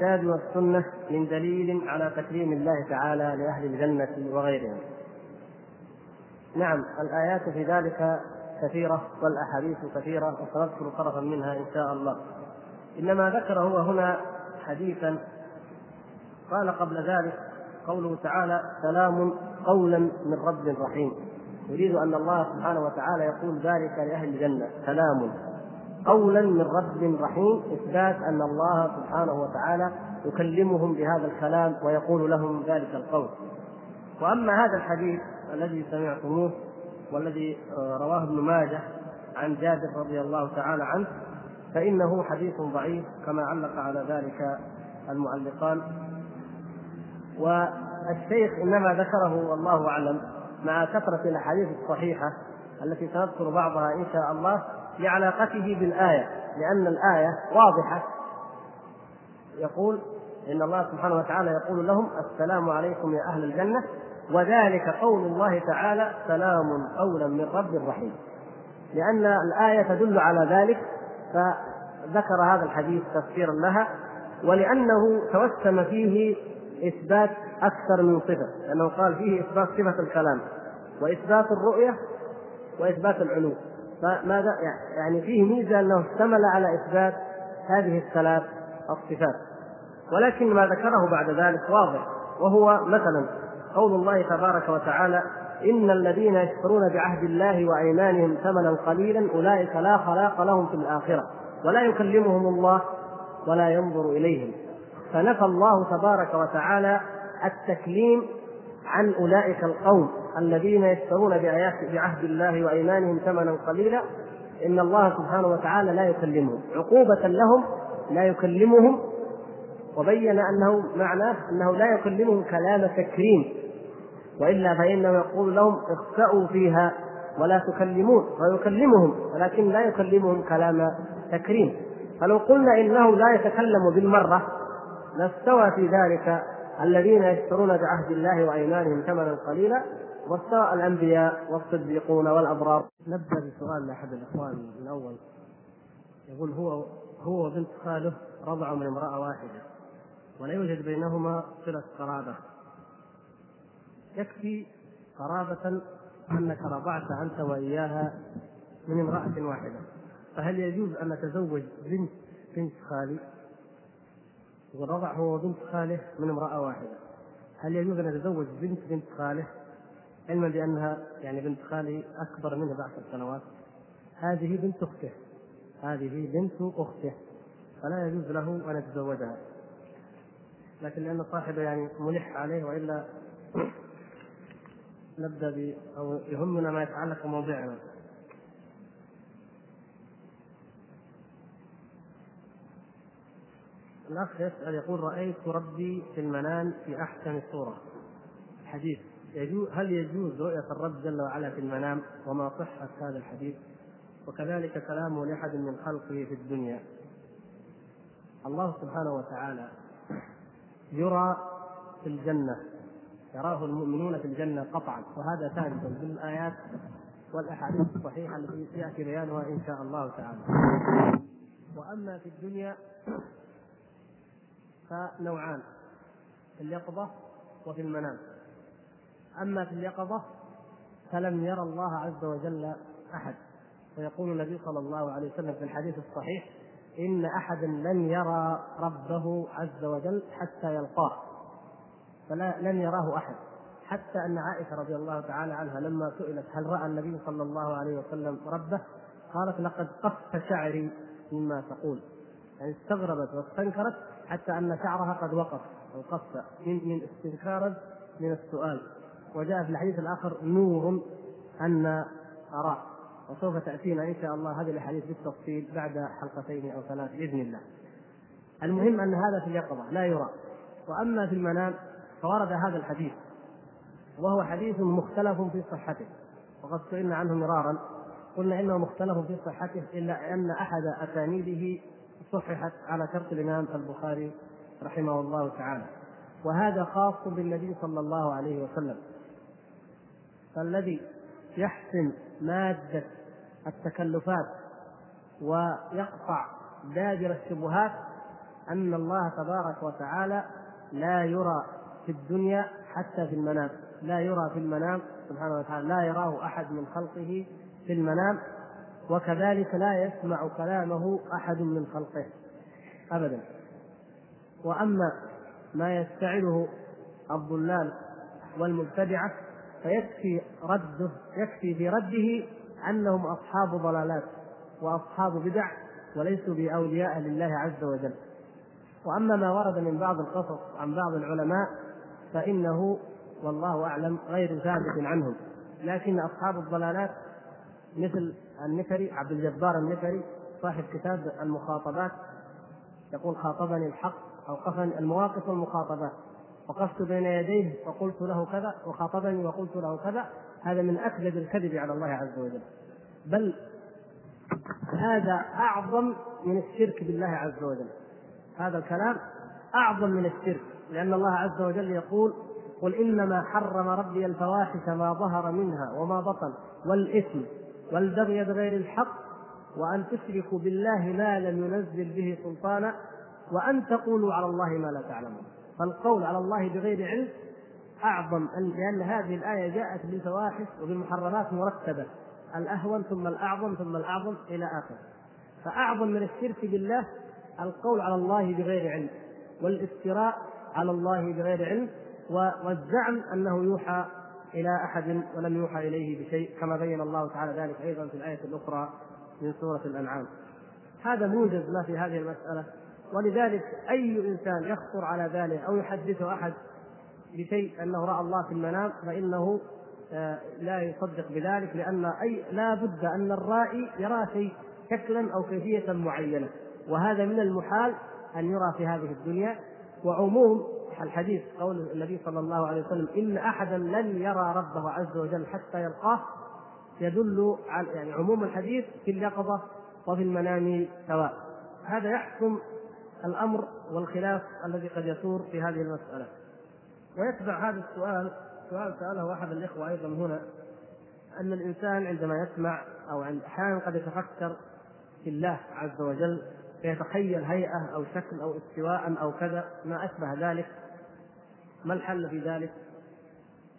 الكتاب والسنة من دليل على تكريم الله تعالى لأهل الجنة وغيرهم. نعم الآيات في ذلك كثيرة والأحاديث كثيرة وسنذكر طرفا منها إن شاء الله. إنما ذكر هو هنا حديثا قال قبل ذلك قوله تعالى سلام قولا من رب رحيم يريد أن الله سبحانه وتعالى يقول ذلك لأهل الجنة سلام قولا من رب رحيم إثبات أن الله سبحانه وتعالى يكلمهم بهذا الكلام ويقول لهم ذلك القول. وأما هذا الحديث الذي سمعتموه والذي رواه ابن ماجه عن جابر رضي الله تعالى عنه فإنه حديث ضعيف كما علق على ذلك المعلقان. والشيخ إنما ذكره والله أعلم مع كثرة الأحاديث الصحيحة التي سنذكر بعضها إن شاء الله لعلاقته بالآية لأن الآية واضحة. يقول إن الله سبحانه وتعالى يقول لهم السلام عليكم يا أهل الجنة وذلك قول الله تعالى سلام قولا من رب رحيم. لأن الآية تدل على ذلك فذكر هذا الحديث تفسيرا لها ولأنه توسم فيه إثبات أكثر من صفة لأنه قال فيه إثبات صفة الكلام وإثبات الرؤية وإثبات العلو. فماذا يعني فيه ميزة أنه اشتمل على إثبات هذه الثلاث الصفات. ولكن ما ذكره بعد ذلك واضح وهو مثلا قول الله تبارك وتعالى إن الذين يشترون بعهد الله وأيمانهم ثمنا قليلا أولئك لا خلاق لهم في الآخرة ولا يكلمهم الله ولا ينظر إليهم. فنفى الله تبارك وتعالى التكليم عن أولئك القوم. الذين يشترون بآيات بعهد الله وأيمانهم ثمنا قليلا إن الله سبحانه وتعالى لا يكلمهم. عقوبة لهم لا يكلمهم وبين أنه معناه أنه لا يكلمهم كلام تكريم وإلا فانه يقول لهم اخسأوا فيها ولا تكلمون ويكلمهم ولكن لا يكلمهم كلام تكريم. فلو قلنا إنه لا يتكلم بالمرة لاستوى في ذلك الذين يشترون بعهد الله وإيمانهم ثمنا قليلا واستوى الأنبياء والصديقون والأبرار. نبدا بسؤال لأحد الإخوان الأول. يقول هو هو وبنت خاله رضعوا من امرأة واحدة ولا يوجد بينهما صلة قرابة. يكفي قرابة أنك رضعت أنت وإياها من امرأة واحدة. فهل يجوز أن نتزوج بنت بنت خالي؟ والرضع هو بنت خاله من امرأة واحدة. هل يجوز أن نتزوج بنت بنت خاله؟ علما بأنها يعني بنت خالي أكبر منه بعشر سنوات. هذه بنت أخته. هذه بنت أخته. فلا يجوز له أن يتزوجها. لكن لأن صاحبه يعني ملح عليه وإلا نبدأ ب أو يهمنا ما يتعلق بموضوعنا الأخ يسأل يقول رأيت ربي في المنام في أحسن صورة. حديث. هل يجوز رؤية الرب جل وعلا في المنام؟ وما صحة هذا الحديث؟ وكذلك كلامه لأحد من خلقه في الدنيا. الله سبحانه وتعالى يرى في الجنة يراه المؤمنون في الجنة قطعا. وهذا ثابت بالآيات والأحاديث الصحيحة التي يأتي بيانها إن شاء الله تعالى. وأما في الدنيا فنوعان في اليقظة وفي المنام. أما في اليقظة فلم يرى الله عز وجل أحد. ويقول النبي صلى الله عليه وسلم في الحديث الصحيح إن أحدا لن يرى ربه عز وجل حتى يلقاه. فلا لم يراه أحد. حتى أن عائشة رضي الله تعالى عنها لما سئلت هل رأى النبي صلى الله عليه وسلم ربه قالت لقد قف شعري مما تقول. يعني استغربت واستنكرت حتى أن شعرها قد وقف. أو قف من من استنكارا من السؤال. وجاء في الحديث الآخر نور أن اراه وسوف تأتينا إن شاء الله هذه الأحاديث بالتفصيل بعد حلقتين أو ثلاث بإذن الله. المهم أن هذا في اليقظة لا يرى. وأما في المنام فورد هذا الحديث وهو حديث مختلف في صحته. وقد سئلنا عنه مرارا قلنا إنه مختلف في صحته إلا أن أحد أسانيده صححت على شرط الإمام البخاري رحمه الله تعالى. وهذا خاص بالنبي صلى الله عليه وسلم. فالذي يحسم مادة التكلفات ويقطع دابر الشبهات أن الله تبارك وتعالى لا يرى في الدنيا حتى في المنام لا يرى في المنام سبحانه وتعالى لا يراه أحد من خلقه في المنام وكذلك لا يسمع كلامه أحد من خلقه ابدا. وأما ما يستعله الضلال والمبتدعة فيكفي رده يكفي في رده أنهم أصحاب ضلالات وأصحاب بدع وليسوا بأولياء لله عز وجل. وأما ما ورد من بعض القصص عن بعض العلماء فإنه والله أعلم غير ثابت عنهم. لكن أصحاب الضلالات مثل النكري عبد الجبار النكري صاحب كتاب المخاطبات يقول خاطبني الحق أوقفني المواقف والمخاطبات. وقفت بين يديه وقلت له كذا وخاطبني وقلت له كذا. هذا من أكذب الكذب على الله عز وجل. بل هذا أعظم من الشرك بالله عز وجل. هذا الكلام أعظم من الشرك لأن الله عز وجل يقول قل إنما حرم ربي الفواحش ما ظهر منها وما بطن والإثم والبغي بغير الحق وأن تشركوا بالله ما لم ينزل به سلطانا وأن تقولوا على الله ما لا تعلمون. فالقول على الله بغير علم أعظم لأن هذه الآية جاءت بالفواحش وبالمحرمات مرتبة الأهون ثم الأعظم ثم الأعظم إلى آخره فأعظم من الشرك بالله القول على الله بغير علم والافتراء على الله بغير علم والزعم أنه يوحى إلى أحد ولم يوحى إليه بشيء كما بين الله تعالى ذلك أيضا في الآية الأخرى من سورة الأنعام. هذا موجز ما في هذه المسألة. ولذلك أي إنسان يخطر على باله أو يحدثه أحد بشيء أنه رأى الله في المنام فإنه آه، لا يصدق بذلك لأن أي لا بد أن الرائي يرى شيء شكلا أو كيفية معينة. وهذا من المحال أن يرى في هذه الدنيا. وعموم الحديث قول النبي صلى الله عليه وسلم إن أحدا لن يرى ربه عز وجل حتى يلقاه يدل على يعني عموم الحديث في اليقظة وفي المنام سواء. هذا يحكم الأمر والخلاف الذي قد يثور في هذه المسألة. ويتبع هذا السؤال سؤال سأله أحد الإخوة أيضا هنا أن الإنسان عندما يسمع أو أحيانا قد يتفكر في الله عز وجل فيتخيل هيئة أو شكل أو استواء أو كذا ما أشبه ذلك؟ ما الحل في ذلك؟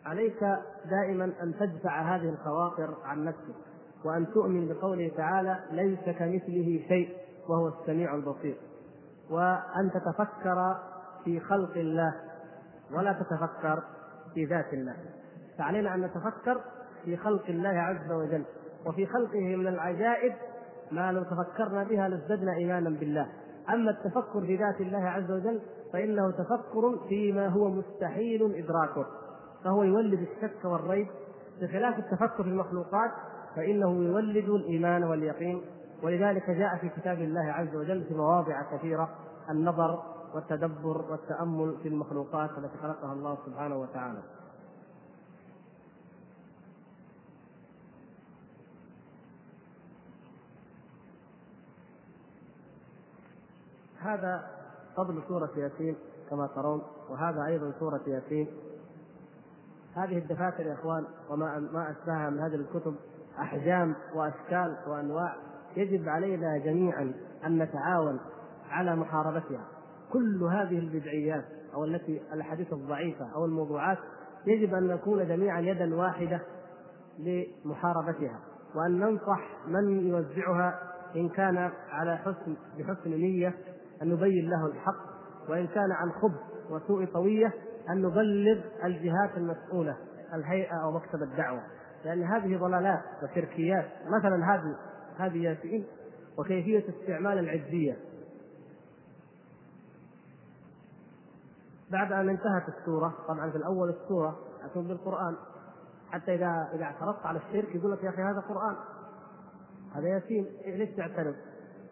عليك دائما أن تدفع هذه الخواطر عن نفسك وأن تؤمن بقوله تعالى ليس كمثله شيء وهو السميع البصير؟ وأن تتفكر في خلق الله ولا تتفكر في ذات الله. فعلينا أن نتفكر في خلق الله عز وجل وفي خلقه من العجائب ما لو تفكرنا بها لازددنا إيمانا بالله. أما التفكر في ذات الله عز وجل فإنه تفكر فيما هو مستحيل إدراكه. فهو يولد الشك والريب. بخلاف التفكر في المخلوقات فإنه يولد الإيمان واليقين. ولذلك جاء في كتاب الله عز وجل في مواضع كثيرة النظر والتدبر والتأمل في المخلوقات التي خلقها الله سبحانه وتعالى. هذا فضل سورة ياسين كما ترون وهذا أيضا سورة ياسين. هذه الدفاتر يا إخوان وما ما أشبهها من هذه الكتب أحجام وأشكال وأنواع. يجب علينا جميعا أن نتعاون على محاربتها. كل هذه البدعيات أو التي الأحاديث الضعيفة أو الموضوعات يجب أن نكون جميعا يدا واحدة لمحاربتها وأن ننصح من يوزعها إن كان على حسن بحسن نية أن نبين له الحق وإن كان عن خبث وسوء طوية أن نبلغ الجهات المسؤولة الهيئة أو مكتب الدعوة. لأن هذه ضلالات وشركيات مثلا هذه هذه ياسين وكيفية استعمال العزية. بعد أن انتهت السورة طبعا في الأول السورة أتون بالقرآن حتى إذا إذا اعترضت على الشرك يقول لك يا أخي هذا قرآن. هذا ياسين ليش تعترض؟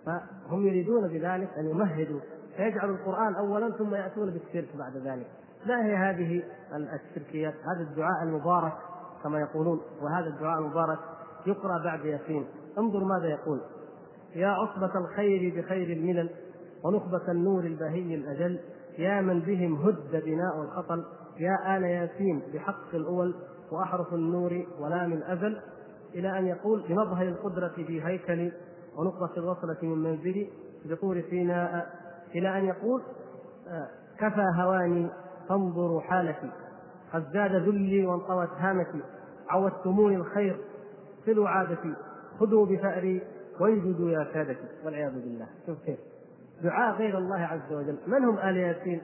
فهم يريدون بذلك أن يمهدوا. فيجعلوا القرآن أولا ثم يأتون بالشرك بعد ذلك. ما هي هذه الشركيات؟ هذا الدعاء المبارك كما يقولون وهذا الدعاء المبارك يقرأ بعد ياسين. انظر ماذا يقول. يا عصبة الخير بخير الملل ونخبة النور البهي الأجل. يا من بهم هد بناء الخطل. يا آل ياسين بحق الأول وأحرف النور ولام الأزل. إلى أن يقول بمظهر القدرة في هيكلي ونقطة الوصلة من منزلي بطور سيناء. إلى أن يقول كفى هواني فانظروا حالتي. قد زاد ذلي وانطوت هامتي عودتموني الخير صلوا عادتي. خذوا بثأري وانجدوا يا سادتي والعياذ بالله. شوف كيف. دعاء غير الله عز وجل. من هم آل ياسين؟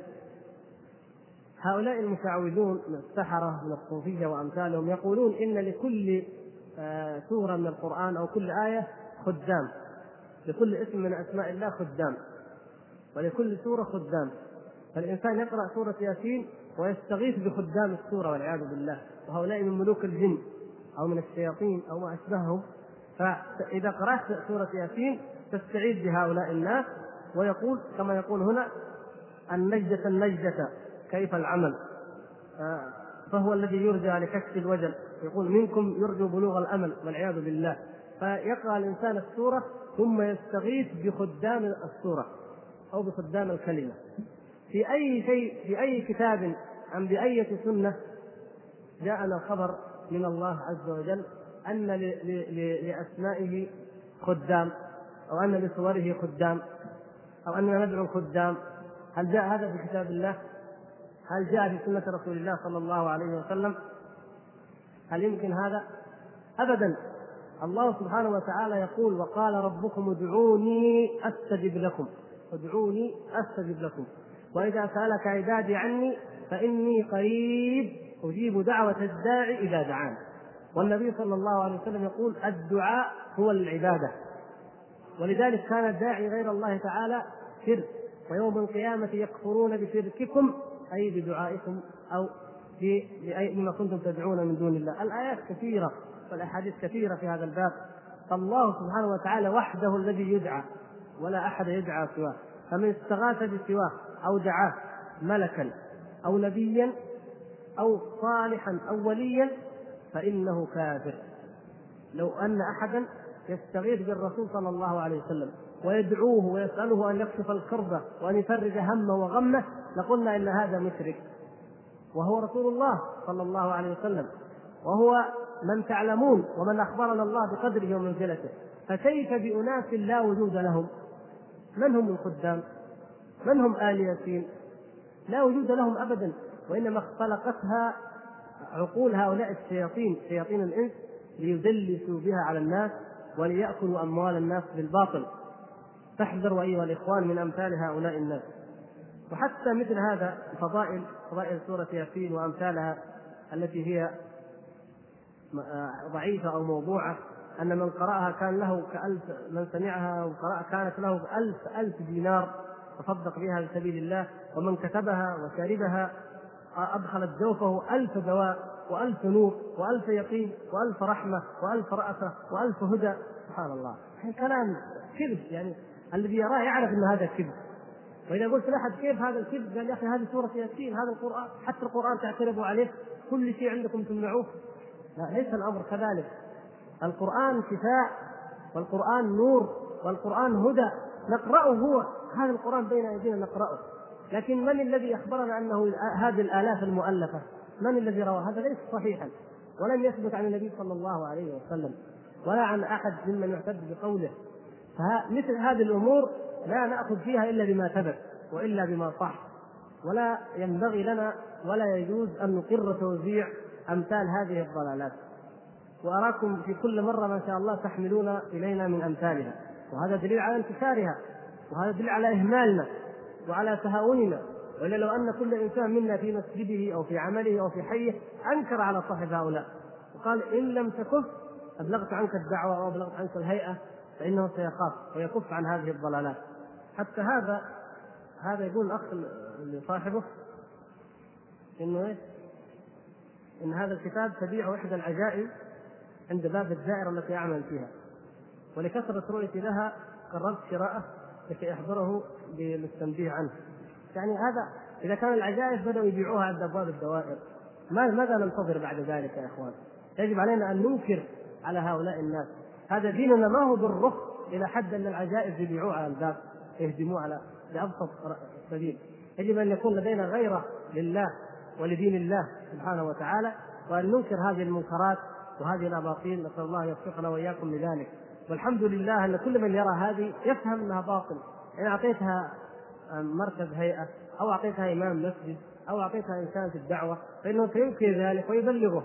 هؤلاء المشعوذون من السحرة من الصوفية وأمثالهم يقولون إن لكل آه، سورة من القرآن أو كل آية خدام. لكل اسم من أسماء الله خدام. ولكل سورة خدام. فالإنسان يقرأ سورة ياسين ويستغيث بخدام السورة والعياذ بالله. وهؤلاء من ملوك الجن أو من الشياطين أو ما أشبههم. فإذا قرأت سورة ياسين تستعيذ بهؤلاء الناس ويقول كما يقول هنا النجدة النجدة كيف العمل؟ فهو الذي يرجى لكشف الوجل يقول منكم يرجو بلوغ الأمل والعياذ بالله. فيقرأ الإنسان السورة ثم يستغيث بخدام السورة أو بخدام الكلمة. في أي شيء في أي كتاب أم بأية سنة جاءنا خبر من الله عز وجل أن لأسمائه خدام أو أن لصوره خدام أو أننا ندعو الخدام هل جاء هذا في كتاب الله؟ هل جاء في سنة رسول الله صلى الله عليه وسلم؟ هل يمكن هذا؟ أبدا الله سبحانه وتعالى يقول وقال ربكم ادعوني أستجب لكم ادعوني أستجب لكم وإذا سألك عبادي عني فإني قريب أجيب دعوة الداعي إذا دعان والنبي صلى الله عليه وسلم يقول الدعاء هو العبادة. ولذلك كان الداعي غير الله تعالى شرك. ويوم القيامة يكفرون بشرككم أي بدعائكم أو بما كنتم تدعون من دون الله. الآيات كثيرة والأحاديث كثيرة في هذا الباب. فالله سبحانه وتعالى وحده الذي يدعى ولا أحد يدعى سواه. فمن استغاث بسواه أو دعاه ملكا أو نبيا أو صالحا أو وليا فإنه كافر. لو أن أحدا يستغيث بالرسول صلى الله عليه وسلم ويدعوه ويسأله أن يكشف الكربه وأن يفرج همه وغمه لقلنا إن هذا مشرك. وهو رسول الله صلى الله عليه وسلم. وهو من تعلمون ومن أخبرنا الله بقدره ومنزلته. فكيف بأناس لا وجود لهم؟ من هم الخدام؟ من هم آل ياسين؟ لا وجود لهم ابدا وإنما اختلقتها عقول هؤلاء الشياطين شياطين الإنس ليدلسوا بها على الناس وليأكلوا أموال الناس بالباطل. فاحذروا أيها الإخوان من أمثال هؤلاء الناس. وحتى مثل هذا فضائل فضائل سورة ياسين وأمثالها التي هي ضعيفة أو موضوعة أن من قرأها كان له كألف من سمعها وقرأ كانت له ألف ألف دينار تصدق بها لسبيل الله. ومن كتبها وشربها أدخلت جوفه ألف دواء وألف نور وألف يقين وألف رحمة وألف رأفة وألف هدى. سبحان الله. كلام كذب يعني. الذي يراه يعرف أن هذا كذب. وإذا قلت لأحد كيف هذا الكذب؟ قال يا أخي هذه سورة ياسين هذا القرآن. حتى القرآن تعترضوا عليه. كل شيء عندكم تمنعوه. لا ليس الأمر كذلك. القرآن شفاء والقرآن نور والقرآن هدى. نقرأه هو. هذا القرآن بين أيدينا نقرأه. لكن من الذي أخبرنا أنه هذه الآلاف المؤلفة؟ من الذي روى؟ هذا ليس صحيحا. ولم يثبت عن النبي صلى الله عليه وسلم. ولا عن أحد ممن يعتد بقوله. فمثل هذه الأمور لا نأخذ فيها إلا بما ثبت وإلا بما صح. ولا ينبغي لنا ولا يجوز أن نقر توزيع أمثال هذه الضلالات. وأراكم في كل مرة ما شاء الله تحملون إلينا من أمثالها. وهذا دليل على انتشارها. وهذا دليل على إهمالنا. وعلى تهاوننا وإلا لو أن كل إنسان منا في مسجده أو في عمله أو في حيه أنكر على صاحب هؤلاء. وقال إن لم تكف أبلغت عنك الدعوة أو أبلغت عنك الهيئة فإنه سيخاف ويكف عن هذه الضلالات. حتى هذا هذا يقول الأخ لصاحبه إنه إيه؟ إن هذا الكتاب تبيع إحدى العجائب عند باب الدائرة التي يعمل فيها. ولكثرة رؤيتي لها قررت شراءه لكي أحضره للتنبيه عنه. يعني هذا إذا كان العجائز بدأوا يبيعوها عند أبواب الدوائر ماذا ننتظر بعد ذلك يا إخوان؟ يجب علينا أن ننكر على هؤلاء الناس. هذا ديننا ما هو بالرخ إلى حد أن العجائز يبيعوها على الباب يهدموها على بأبسط سبيل. يجب أن يكون لدينا غيرة لله ولدين الله سبحانه وتعالى وأن ننكر هذه المنكرات وهذه الأباطيل. نسأل الله يوفقنا وإياكم لذلك. والحمد لله أن كل من يرى هذه يفهم أنها باطل. إن أعطيتها مركز هيئة أو أعطيتها إمام مسجد أو أعطيتها إنسان في الدعوة فإنه سينكر ذلك ويبلغه.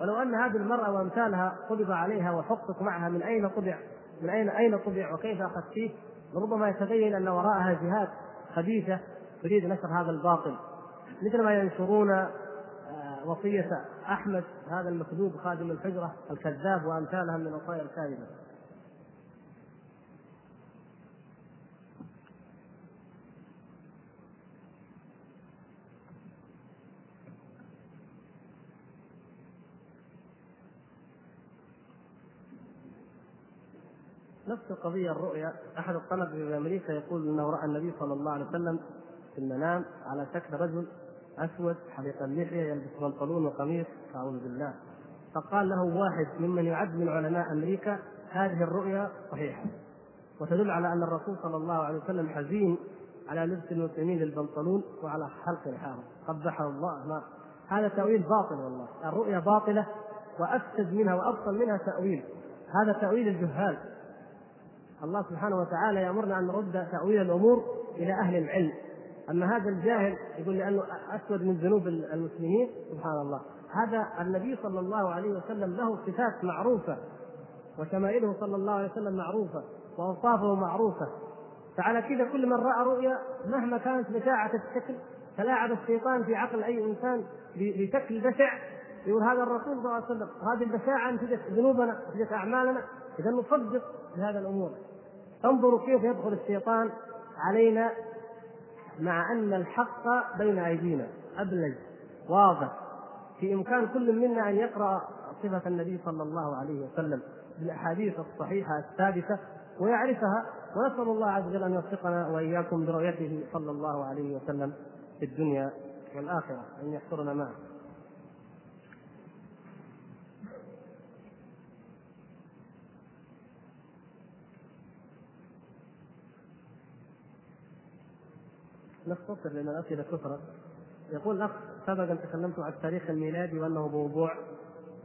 ولو أن هذه المرأة وأمثالها قبض عليها وحقق معها من أين طبع؟ من أين أين طبع؟ وكيف أخذت فيه؟ لربما يتبين أن وراءها جهات خبيثة تريد نشر هذا الباطل. مثل ما ينشرون آه، وصية أحمد هذا المكذوب خادم الحجرة الكذاب وأمثالها من الوصايا الكاذبة. نفس القضية الرؤيا. أحد الطلبة في أمريكا يقول أنه رأى النبي صلى الله عليه وسلم في المنام على شكل رجل أسود حليق اللحية يلبس بنطلون وقميص. أعوذ بالله. فقال له واحد ممن يعد من علماء أمريكا هذه الرؤيا صحيحة. وتدل على أن الرسول صلى الله عليه وسلم حزين على لبس المسلمين للبنطلون وعلى حلق لحاهم قبحه الله. ما هذا تأويل باطل والله. الرؤيا باطلة وأفسد منها وأبطل منها تأويل. هذا تأويل الجهال. الله سبحانه وتعالى يأمرنا أن نرد تأويل الأمور إلى أهل العلم. أما هذا الجاهل يقول لأنه أسود من ذنوب المسلمين سبحان الله. هذا النبي صلى الله عليه وسلم له صفات معروفة وشمائله صلى الله عليه وسلم معروفة وأوصافه معروفة. فعلى كذا كل من رأى رؤيا مهما كانت بشاعة الشكل تلاعب الشيطان في عقل أي إنسان بشكل بشع يقول هذا الرسول صلى الله عليه وسلم هذه البشاعة نتيجة ذنوبنا نتيجة أعمالنا. إذا نصدق بهذا الأمور. انظروا كيف يدخل الشيطان علينا مع أن الحق بين أيدينا. أبلج واضح. في إمكان كل منا أن يقرأ صفة النبي صلى الله عليه وسلم بالأحاديث الصحيحة الثابتة ويعرفها ونسأل الله عز وجل أن يوفقنا وإياكم برؤيته صلى الله عليه وسلم في الدنيا والآخرة. أن يحشرنا معه. نختصر لأن الاسئله كثرت يقول الأخ سبق أن تكلمت عن التاريخ الميلادي وأنه موضوع.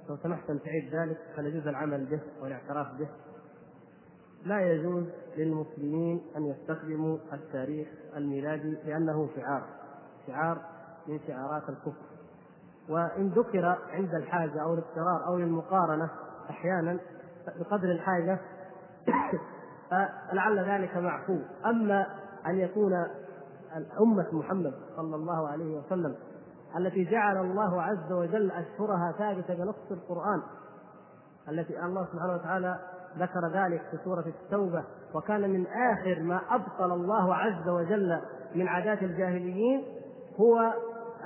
لو سمحت أن تعيد ذلك فلا يجوز العمل به والاعتراف به. لا يجوز للمسلمين أن يستخدموا التاريخ الميلادي لأنه شعار. شعار من شعارات الكفر. وإن ذكر عند الحاجة أو الاضطرار أو للمقارنة أحيانا بقدر الحاجة فلعل ذلك معفو. أما أن يكون أمة محمد صلى الله عليه وسلم التي جعل الله عز وجل أشهرها ثابتة بنص القرآن التي الله سبحانه وتعالى ذكر ذلك في سورة التوبة وكان من آخر ما أبطل الله عز وجل من عادات الجاهليين هو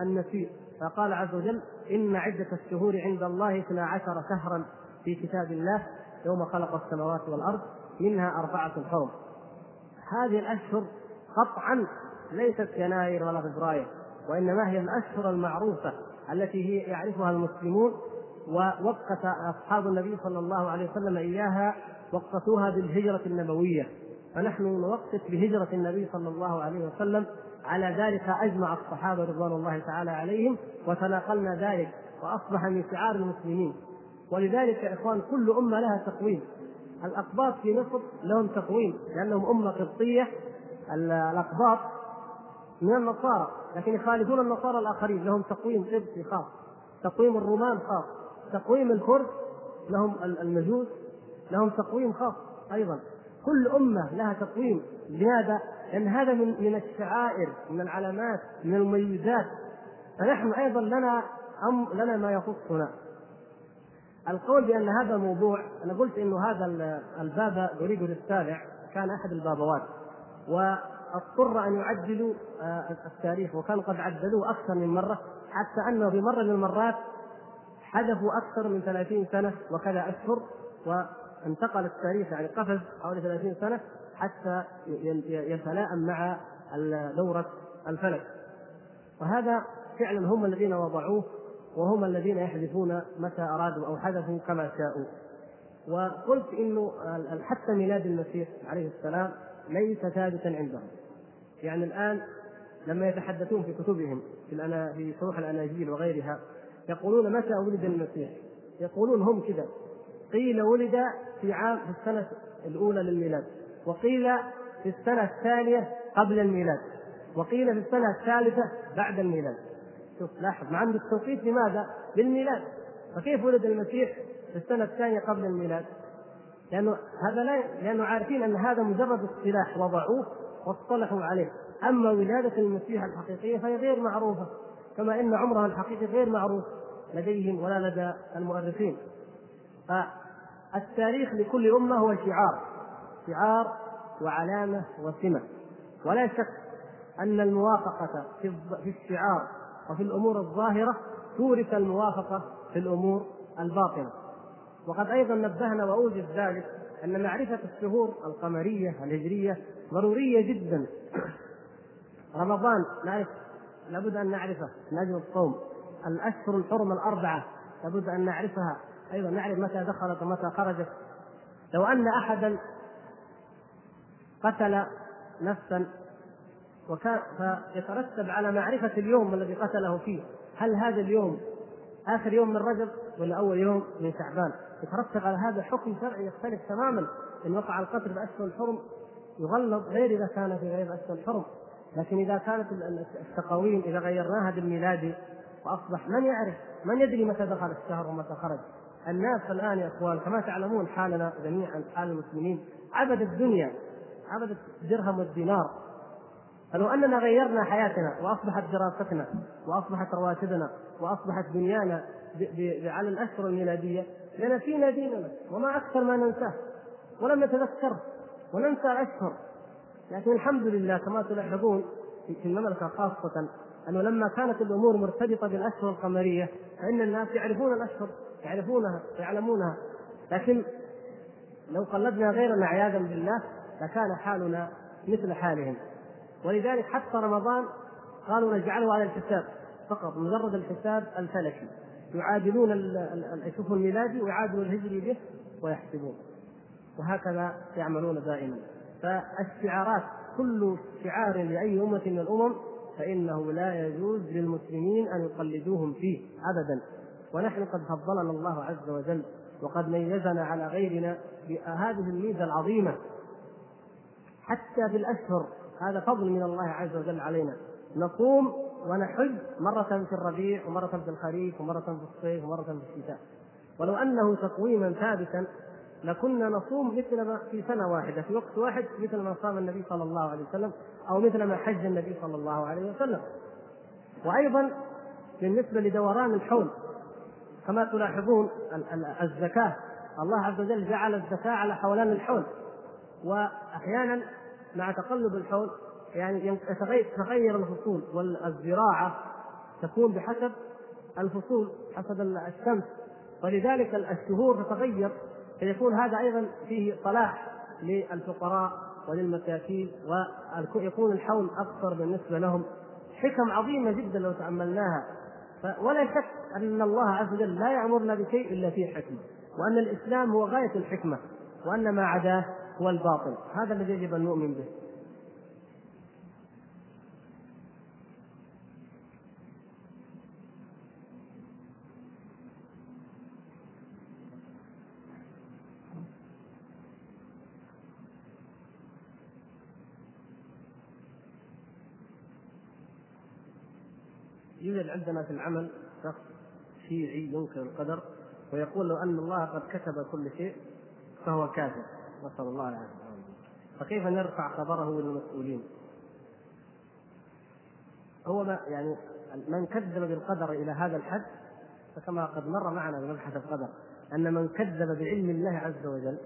النسيء. فقال عز وجل إن عدة الشهور عند الله اثنا عشر شهرا في كتاب الله يوم خلق السماوات والأرض منها أربعة حرم هذه الأشهر قطعا ليست يناير ولا فبراير وإنما هي الأشهر المعروفة التي هي يعرفها المسلمون ووقت أصحاب النبي صلى الله عليه وسلم إياها وقتوها بالهجرة النبوية. فنحن نوقت بهجرة النبي صلى الله عليه وسلم على ذلك أجمع الصحابة رضوان الله تعالى عليهم وتناقلنا ذلك وأصبح من شعار المسلمين. ولذلك يا إخوان كل أمة لها تقويم. الأقباط في مصر لهم تقويم لأنهم أمة قبطية. الأقباط من النصارى لكن يخالفون النصارى الآخرين لهم تقويم قبطي خاص تقويم الرومان خاص تقويم الكرد لهم المجوس لهم تقويم خاص أيضا. كل أمة لها تقويم. لماذا؟ لأن هذا من من الشعائر من العلامات من المميزات. فنحن أيضا لنا أم لنا ما يخصنا القول بأن هذا موضوع أنا قلت إنه هذا البابا أريد للسابع كان أحد البابوات. و اضطر أن يعدلوا آه، التاريخ وكانوا قد عدلوه أكثر من مرة حتى أنه في مرة من المرات حذفوا أكثر من 30 سنة وكذا أشهر وانتقل التاريخ يعني قفز حوالي 30 سنة حتى يتلائم مع دورة الفلك. وهذا فعلا هم الذين وضعوه وهم الذين يحذفون متى أرادوا أو حذفوا كما شاءوا. وقلت إنه حتى ميلاد المسيح عليه السلام ليس ثابتا عندهم. يعني الآن لما يتحدثون في كتبهم في الأنا في شروح الأناجيل وغيرها يقولون متى ولد المسيح يقولون هم كذا قيل ولد في عام في السنة الأولى للميلاد وقيل في السنة الثانية قبل الميلاد وقيل في السنة الثالثة بعد الميلاد شوف لاحظ مع التوقيت لماذا؟ بالميلاد فكيف ولد المسيح في السنة الثانية قبل الميلاد؟ لأنه هذا لا لأنه عارفين أن هذا مجرد اصطلاح وضعوه واصطلحوا عليه. أما ولادة المسيح الحقيقية فهي غير معروفة كما إن عمرها الحقيقي غير معروف لديهم ولا لدى المؤرخين. فالتاريخ لكل أمة هو شعار شعار وعلامة وسمة. ولا شك أن الموافقة في الشعار وفي الأمور الظاهرة تورث الموافقة في الأمور الباطنة. وقد أيضا نبهنا واوجد ذلك أن معرفة الشهور القمرية الهجرية ضرورية جدا. رمضان نعرف لابد أن نعرفه من أجل الصوم. الأشهر الحرم الأربعة لابد أن نعرفها. أيضا نعرف متى دخلت ومتى خرجت. لو أن أحدا قتل نفسا وكان فيترتب على معرفة اليوم الذي قتله فيه. هل هذا اليوم آخر يوم من رجب ولا أول يوم من شعبان. يترتب على هذا حكم شرعي يختلف تماما. إن وقع القتل بأشهر الحرم يغلظ غير إذا كان في غير أشهر الحرم. لكن إذا كانت التقاويم إذا غيرناها بالميلادي وأصبح من يعرف؟ من يدري متى دخل الشهر ومتى خرج؟ الناس الآن يا إخوان كما تعلمون حالنا جميعا حال المسلمين عبد الدنيا عبد الدرهم والدينار. فلو أننا غيرنا حياتنا وأصبحت دراستنا وأصبحت رواتبنا وأصبحت دنيانا على الأشهر الميلادية. لنسينا ديننا وما أكثر ما ننساه ولم نتذكره وننسى الاشهر لكن الحمد لله كما تلاحظون في المملكة خاصة أنه لما كانت الأمور مرتبطة بالأشهر القمرية فإن الناس يعرفون الأشهر يعرفونها ويعلمونها لكن لو قلدنا غيرنا عياذا بالله لكان حالنا مثل حالهم. ولذلك حتى رمضان قالوا نجعله على الحساب فقط مجرد الحساب الفلكي. يعادلون يشوفوا الميلادي ويعادلوا الهجري به ويحسبون. وهكذا يعملون دائما. فالشعارات كل شعار لأي أمة من الأمم فإنه لا يجوز للمسلمين أن يقلدوهم فيه ابدا. ونحن قد فضلنا الله عز وجل وقد ميزنا على غيرنا بهذه الميزة العظيمة. حتى في الأشهر هذا فضل من الله عز وجل علينا. نصوم ونحج مرة في الربيع ومرة في الخريف ومرة في الصيف ومرة في الشتاء. ولو أنه تقويما ثابتا لكنا نصوم مثل ما في سنة واحدة في وقت واحد مثل ما صام النبي صلى الله عليه وسلم أو مثل ما حج النبي صلى الله عليه وسلم. وأيضا بالنسبة لدوران الحول كما تلاحظون الزكاة. الله عز وجل جعل الزكاة على حولان الحول وأحيانا مع تقلب الحول يعني تغير الفصول والزراعة تكون بحسب الفصول حسب الشمس. ولذلك الشهور تتغير فيكون هذا أيضا فيه صلاح للفقراء وللمساكين ويكون الحول أكثر بالنسبة لهم. حكم عظيمة جدا لو تأملناها. ولا شك أن الله عز وجل لا يأمرنا بشيء إلا فيه حكمة وأن الإسلام هو غاية الحكمة وأن ما عداه هو الباطل هذا الذي يجب أن نؤمن به. يوجد عندنا في العمل شخص شيعي ينكر القدر ويقول لو أن الله قد كتب كل شيء فهو كافر. نسال الله العافيه فكيف نرفع خبره للمسؤولين؟ هو ما يعني من كذب بالقدر إلى هذا الحد فكما قد مر معنا بمبحث القدر أن من كذب بعلم الله عز وجل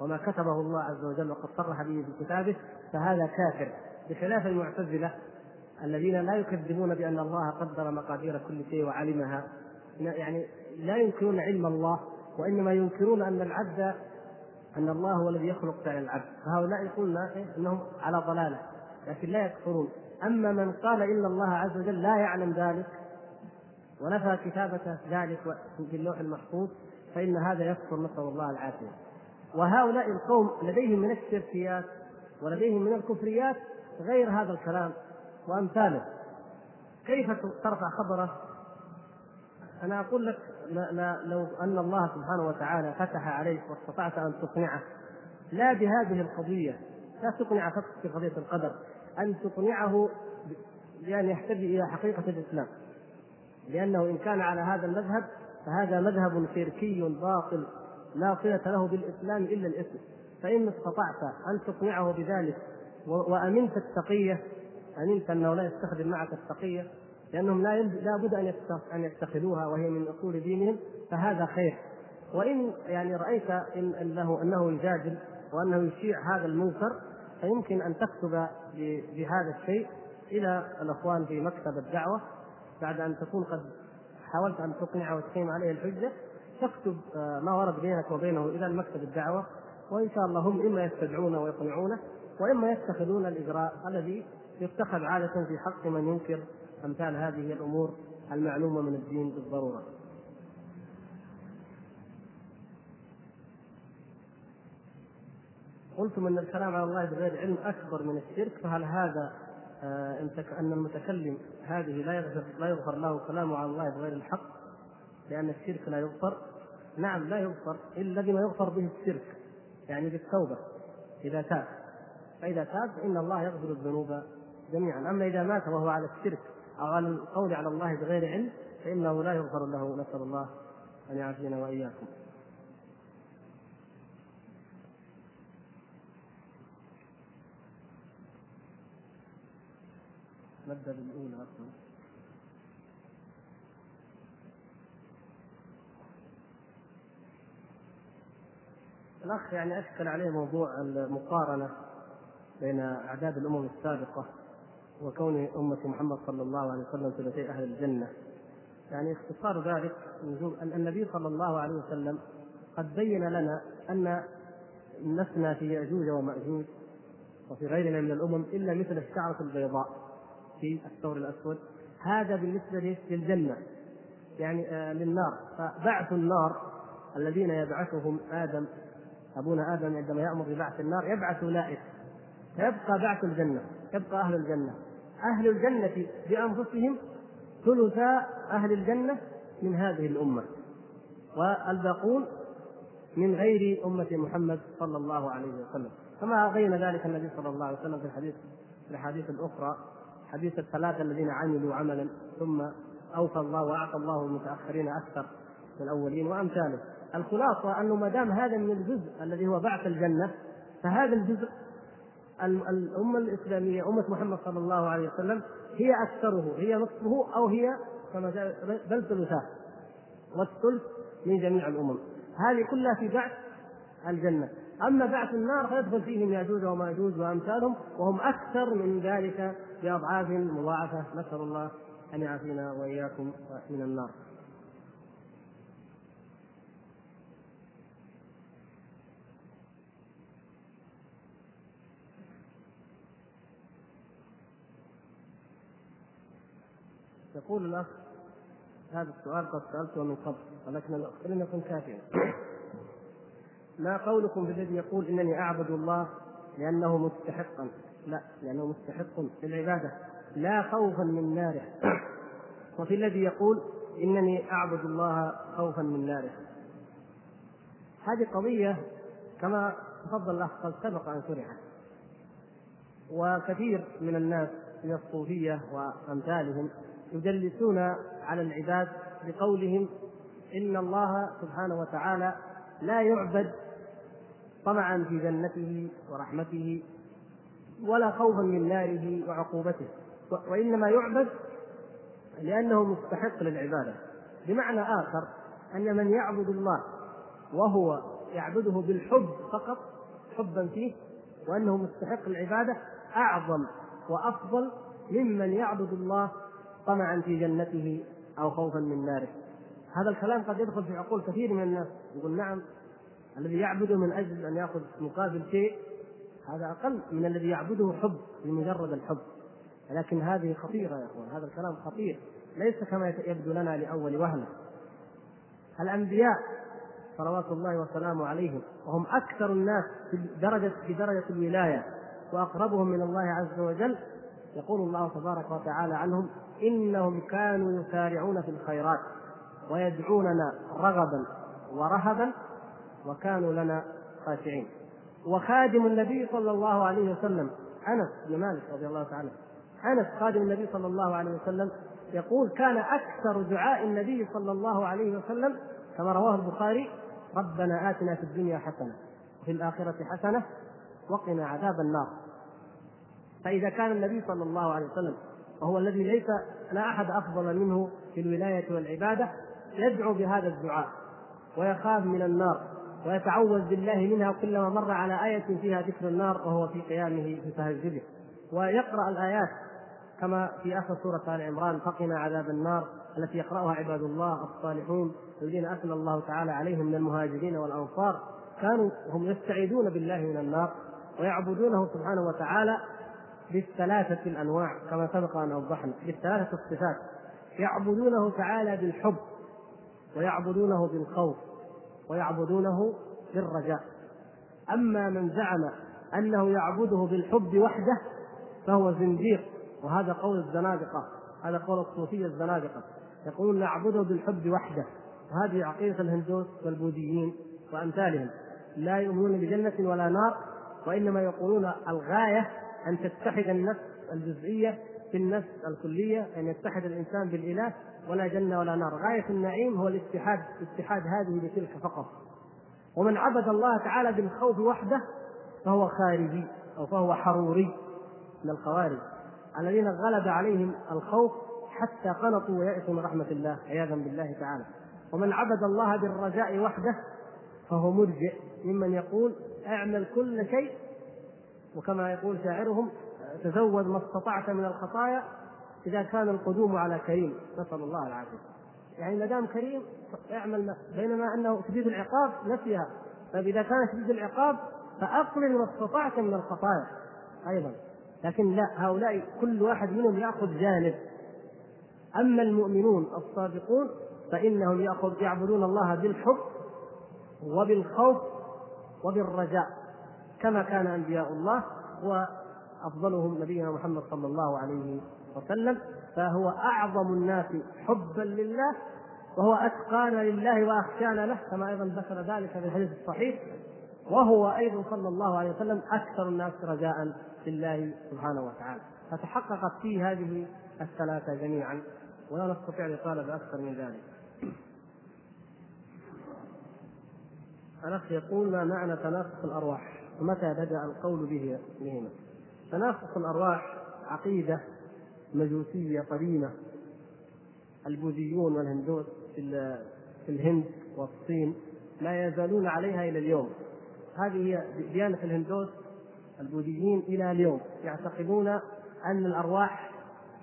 وما كتبه الله عز وجل وقد صرح به في كتابه فهذا كافر بخلاف المعتزلة الذين لا يكذبون بأن الله قدر مقادير كل شيء وعلمها يعني لا ينكرون علم الله وإنما ينكرون أن العبد أن الله هو الذي يخلق فعل العبد. فهؤلاء يقولون إنهم على ضلالة. لكن لا يكفرون. أما من قال إن الله عز وجل لا يعلم ذلك ونفى كتابة ذلك في اللوح المحفوظ فإن هذا يكفر نسأل الله العافية. وهؤلاء القوم لديهم من الشركيات ولديهم من الكفريات غير هذا الكلام وأمثاله. كيف ترفع خبره؟ أنا أقول لك لا لا لو أن الله سبحانه وتعالى فتح عليك واستطعت أن تقنعه لا بهذه القضية لا تقنع فقط في قضية القدر أن تقنعه بأن يهتدي إلى حقيقة الإسلام. لأنه إن كان على هذا المذهب فهذا مذهب شركي باطل لا صلة له بالإسلام إلا الاسم فإن استطعت أن تقنعه بذلك وأمنت التقية أمنت أنه لا يستخدم معك التقية لأنهم لا بد أن أن يتخذوها وهي من أصول دينهم فهذا خير. وإن يعني رأيت إن أنه أنه يجادل وأنه يشيع هذا المنكر فيمكن أن تكتب بهذا الشيء إلى الأخوان في مكتب الدعوة. بعد أن تكون قد حاولت أن تقنعه وتقيم عليه الحجة تكتب آه، ما ورد بينك وبينه إلى مكتب الدعوة. وإن شاء الله هم إما يستدعونه ويقنعونه وإما يتخذون الإجراء الذي يتخذ عادة في حق من ينكر أمثال هذه الأمور المعلومة من الدين بالضرورة. قلتم أن الكلام على الله بغير علم أكبر من الشرك فهل هذا آه إن المتكلم هذه لا يغفر لا يغفر له كلامه على الله بغير الحق لأن الشرك لا يغفر نعم لا يغفر إلا بما يغفر به الشرك يعني بالتوبة إذا تاب. فإذا تاب فان الله يغفر الذنوب جميعا. أما إذا مات وهو على الشرك على القول على الله بغير علم فإنه لا يغفر له نسال الله أن يعافينا وإياكم. نبدا بالاولى أصلا. الأخ يعني أشكل عليه موضوع المقارنة بين أعداد الأمم السابقة. وكون أمة محمد صلى الله عليه وسلم ثلثي أهل الجنة. يعني اختصار ذلك أن النبي صلى الله عليه وسلم قد بين لنا أن لسنا في يأجوج ومأجوج وفي غيرنا من الأمم إلا مثل الشعرة البيضاء في الثور الأسود. هذا بالنسبة للجنة يعني آه للنار. فبعث النار الذين يبعثهم آدم أبونا آدم عندما يأمر ببعث النار يبعث اولئك فيبقى بعث الجنة يبقى أهل الجنة. أهل الجنة بأنفسهم ثلثا أهل الجنة من هذه الأمة والباقون من غير أمة محمد صلى الله عليه وسلم. كما بين ذلك النبي صلى الله عليه وسلم في الحديث في الأحاديث الأخرى حديث الثلاثة الذين عملوا عملا ثم أوفى الله وأعطى الله المتأخرين أكثر من الأولين وأمثاله. الخلاصة أنه ما دام هذا من الجزء الذي هو بعث الجنة فهذا الجزء الأمة الإسلامية أمة محمد صلى الله عليه وسلم هي أكثره هي نصفه أو هي كما بل ثلثاه والثلث من جميع الأمم. هذه كلها في بعث الجنة. أما بعث النار فيدخل فيهم يأجوج ومأجوج وأمثالهم وهم أكثر من ذلك بأضعاف مضاعفة. نسأل الله أن يعافينا وإياكم من النار. يقول الأخ هذا السؤال قد سألته من قبل ولكن لم يكن كافيا. ما قولكم في الذي يقول إنني أعبد الله لأنه مستحقا؟ لا لأنه مستحق للعبادة لا خوفا من ناره. وفي الذي يقول إنني أعبد الله خوفا من ناره. هذه قضية كما تفضل الأخ قد سبق أن شرحت. وكثير من الناس من الصوفية وأمثالهم يدلسون على العباد بقولهم إن الله سبحانه وتعالى لا يعبد طمعا في جنته ورحمته ولا خوفا من ناره وعقوبته وإنما يعبد لأنه مستحق للعبادة. بمعنى آخر أن من يعبد الله وهو يعبده بالحب فقط حبا فيه وأنه مستحق للعبادة أعظم وأفضل ممن يعبد الله طمعا في جنته أو خوفا من ناره. هذا الكلام قد يدخل في عقول كثير من الناس. يقول نعم الذي يعبده من أجل أن يأخذ مقابل شيء هذا أقل من الذي يعبده حب لمجرد الحب. لكن هذه خطيرة يا أخوان. هذا الكلام خطير. ليس كما يبدو لنا لأول وهله الأنبياء صلوات الله وسلامه عليهم وهم أكثر الناس في درجة في درجة الولاية وأقربهم من الله عز وجل يقول الله تبارك وتعالى عنهم إنهم كانوا يسارعون في الخيرات ويدعوننا رغبا ورهبا وكانوا لنا خاشعين. وخادم النبي صلى الله عليه وسلم أنس بن مالك رضي الله تعالى أنس خادم النبي صلى الله عليه وسلم يقول كان أكثر دعاء النبي صلى الله عليه وسلم كما رواه البخاري ربنا آتنا في الدنيا حسنة وفي الآخرة حسنة وقنا عذاب النار. فإذا كان النبي صلى الله عليه وسلم وهو الذي ليس لا أحد أفضل منه في الولاية والعبادة يدعو بهذا الدعاء ويخاف من النار ويتعوذ بالله منها كلما مر على آية فيها ذكر النار وهو في قيامه في تهجده ويقرأ الآيات كما في آخر سورة آل عمران فقنا عذاب النار التي يقرأها عباد الله الصالحون الذين أثنى الله تعالى عليهم من المهاجرين والأنصار. كانوا هم يستعيذون بالله من النار ويعبدونه سبحانه وتعالى بالثلاثة الأنواع كما سبق أن أوضحنا. بالثلاثة الصفات. يعبدونه تعالى بالحب ويعبدونه بالخوف ويعبدونه بالرجاء. أما من زعم أنه يعبده بالحب وحده فهو زنديق وهذا قول الزنادقة هذا قول الصوفية الزنادقة. يقولون نعبده بالحب وحده. وهذه عقيدة الهندوس والبوذيين وأمثالهم. لا يؤمنون بجنة ولا نار وإنما يقولون الغاية أن تتحد النفس الجزئية بالنفس الكلية أن يتحد الإنسان بالإله ولا جنة ولا نار. غاية النعيم هو الاتحاد اتحاد هذه بتلك فقط. ومن عبد الله تعالى بالخوف وحده فهو خارجي أو فهو حروري من الخوارج. الذين غلب عليهم الخوف حتى قنطوا ويأسوا من رحمة الله عياذا بالله تعالى. ومن عبد الله بالرجاء وحده فهو مرجئ ممن يقول اعمل كل شيء وكما يقول شاعرهم تزود ما استطعت من الخطايا إذا كان القدوم على كريم. نسأل الله العافية. يعني ما دام كريم اعمل ما بينما أنه شديد العقاب نفيها طيب إذا كان شديد العقاب فأقلل ما استطعت من الخطايا أيضا. لكن لا هؤلاء كل واحد منهم يأخذ جانب. أما المؤمنون الصادقون فإنهم يأخذ يعبدون الله بالحب وبالخوف وبالرجاء. كما كان أنبياء الله وأفضلهم نبينا محمد صلى الله عليه وسلم فهو أعظم الناس حبا لله وهو أتقانا لله وأخشانا له كما أيضا ذكر ذلك في الحديث الصحيح وهو أيضا صلى الله عليه وسلم أكثر الناس رجاء لله سبحانه وتعالى. فتحققت فيه هذه الثلاثة جميعا ولا نستطيع الإطالة بأكثر من ذلك. الأخ يقول ما معنى تنافس الأرواح. ومتى بدأ القول به بهما. تنافس الأرواح عقيدة مجوسية قديمة. البوذيون والهندوس في الهند والصين لا يزالون عليها إلى اليوم. هذه هي ديانة الهندوس البوذيين إلى اليوم. يعتقدون أن الأرواح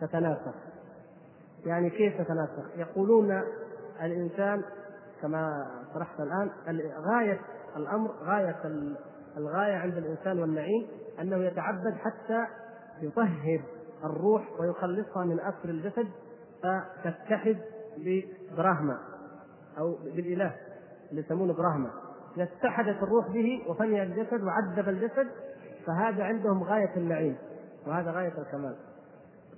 تتناسخ. يعني كيف تتناسخ؟ يقولون الإنسان كما طرحت الآن غايه الأمر غاية الغاية عند الإنسان والنعيم أنه يتعبد حتى يطهر الروح ويخلصها من اثر الجسد فتتحد ببراهما أو بالإله اللي يسمونه براهما. إذا اتحدت الروح به وفني الجسد وعذب الجسد فهذا عندهم غاية النعيم وهذا غاية الكمال.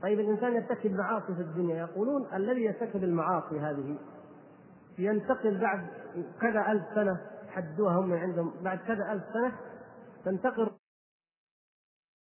طيب الإنسان يرتكب معاصي في الدنيا يقولون الذي يرتكب المعاصي هذه ينتقل بعد كذا ألف سنة حدوها هم عندهم بعد كذا ألف سنة تنتقل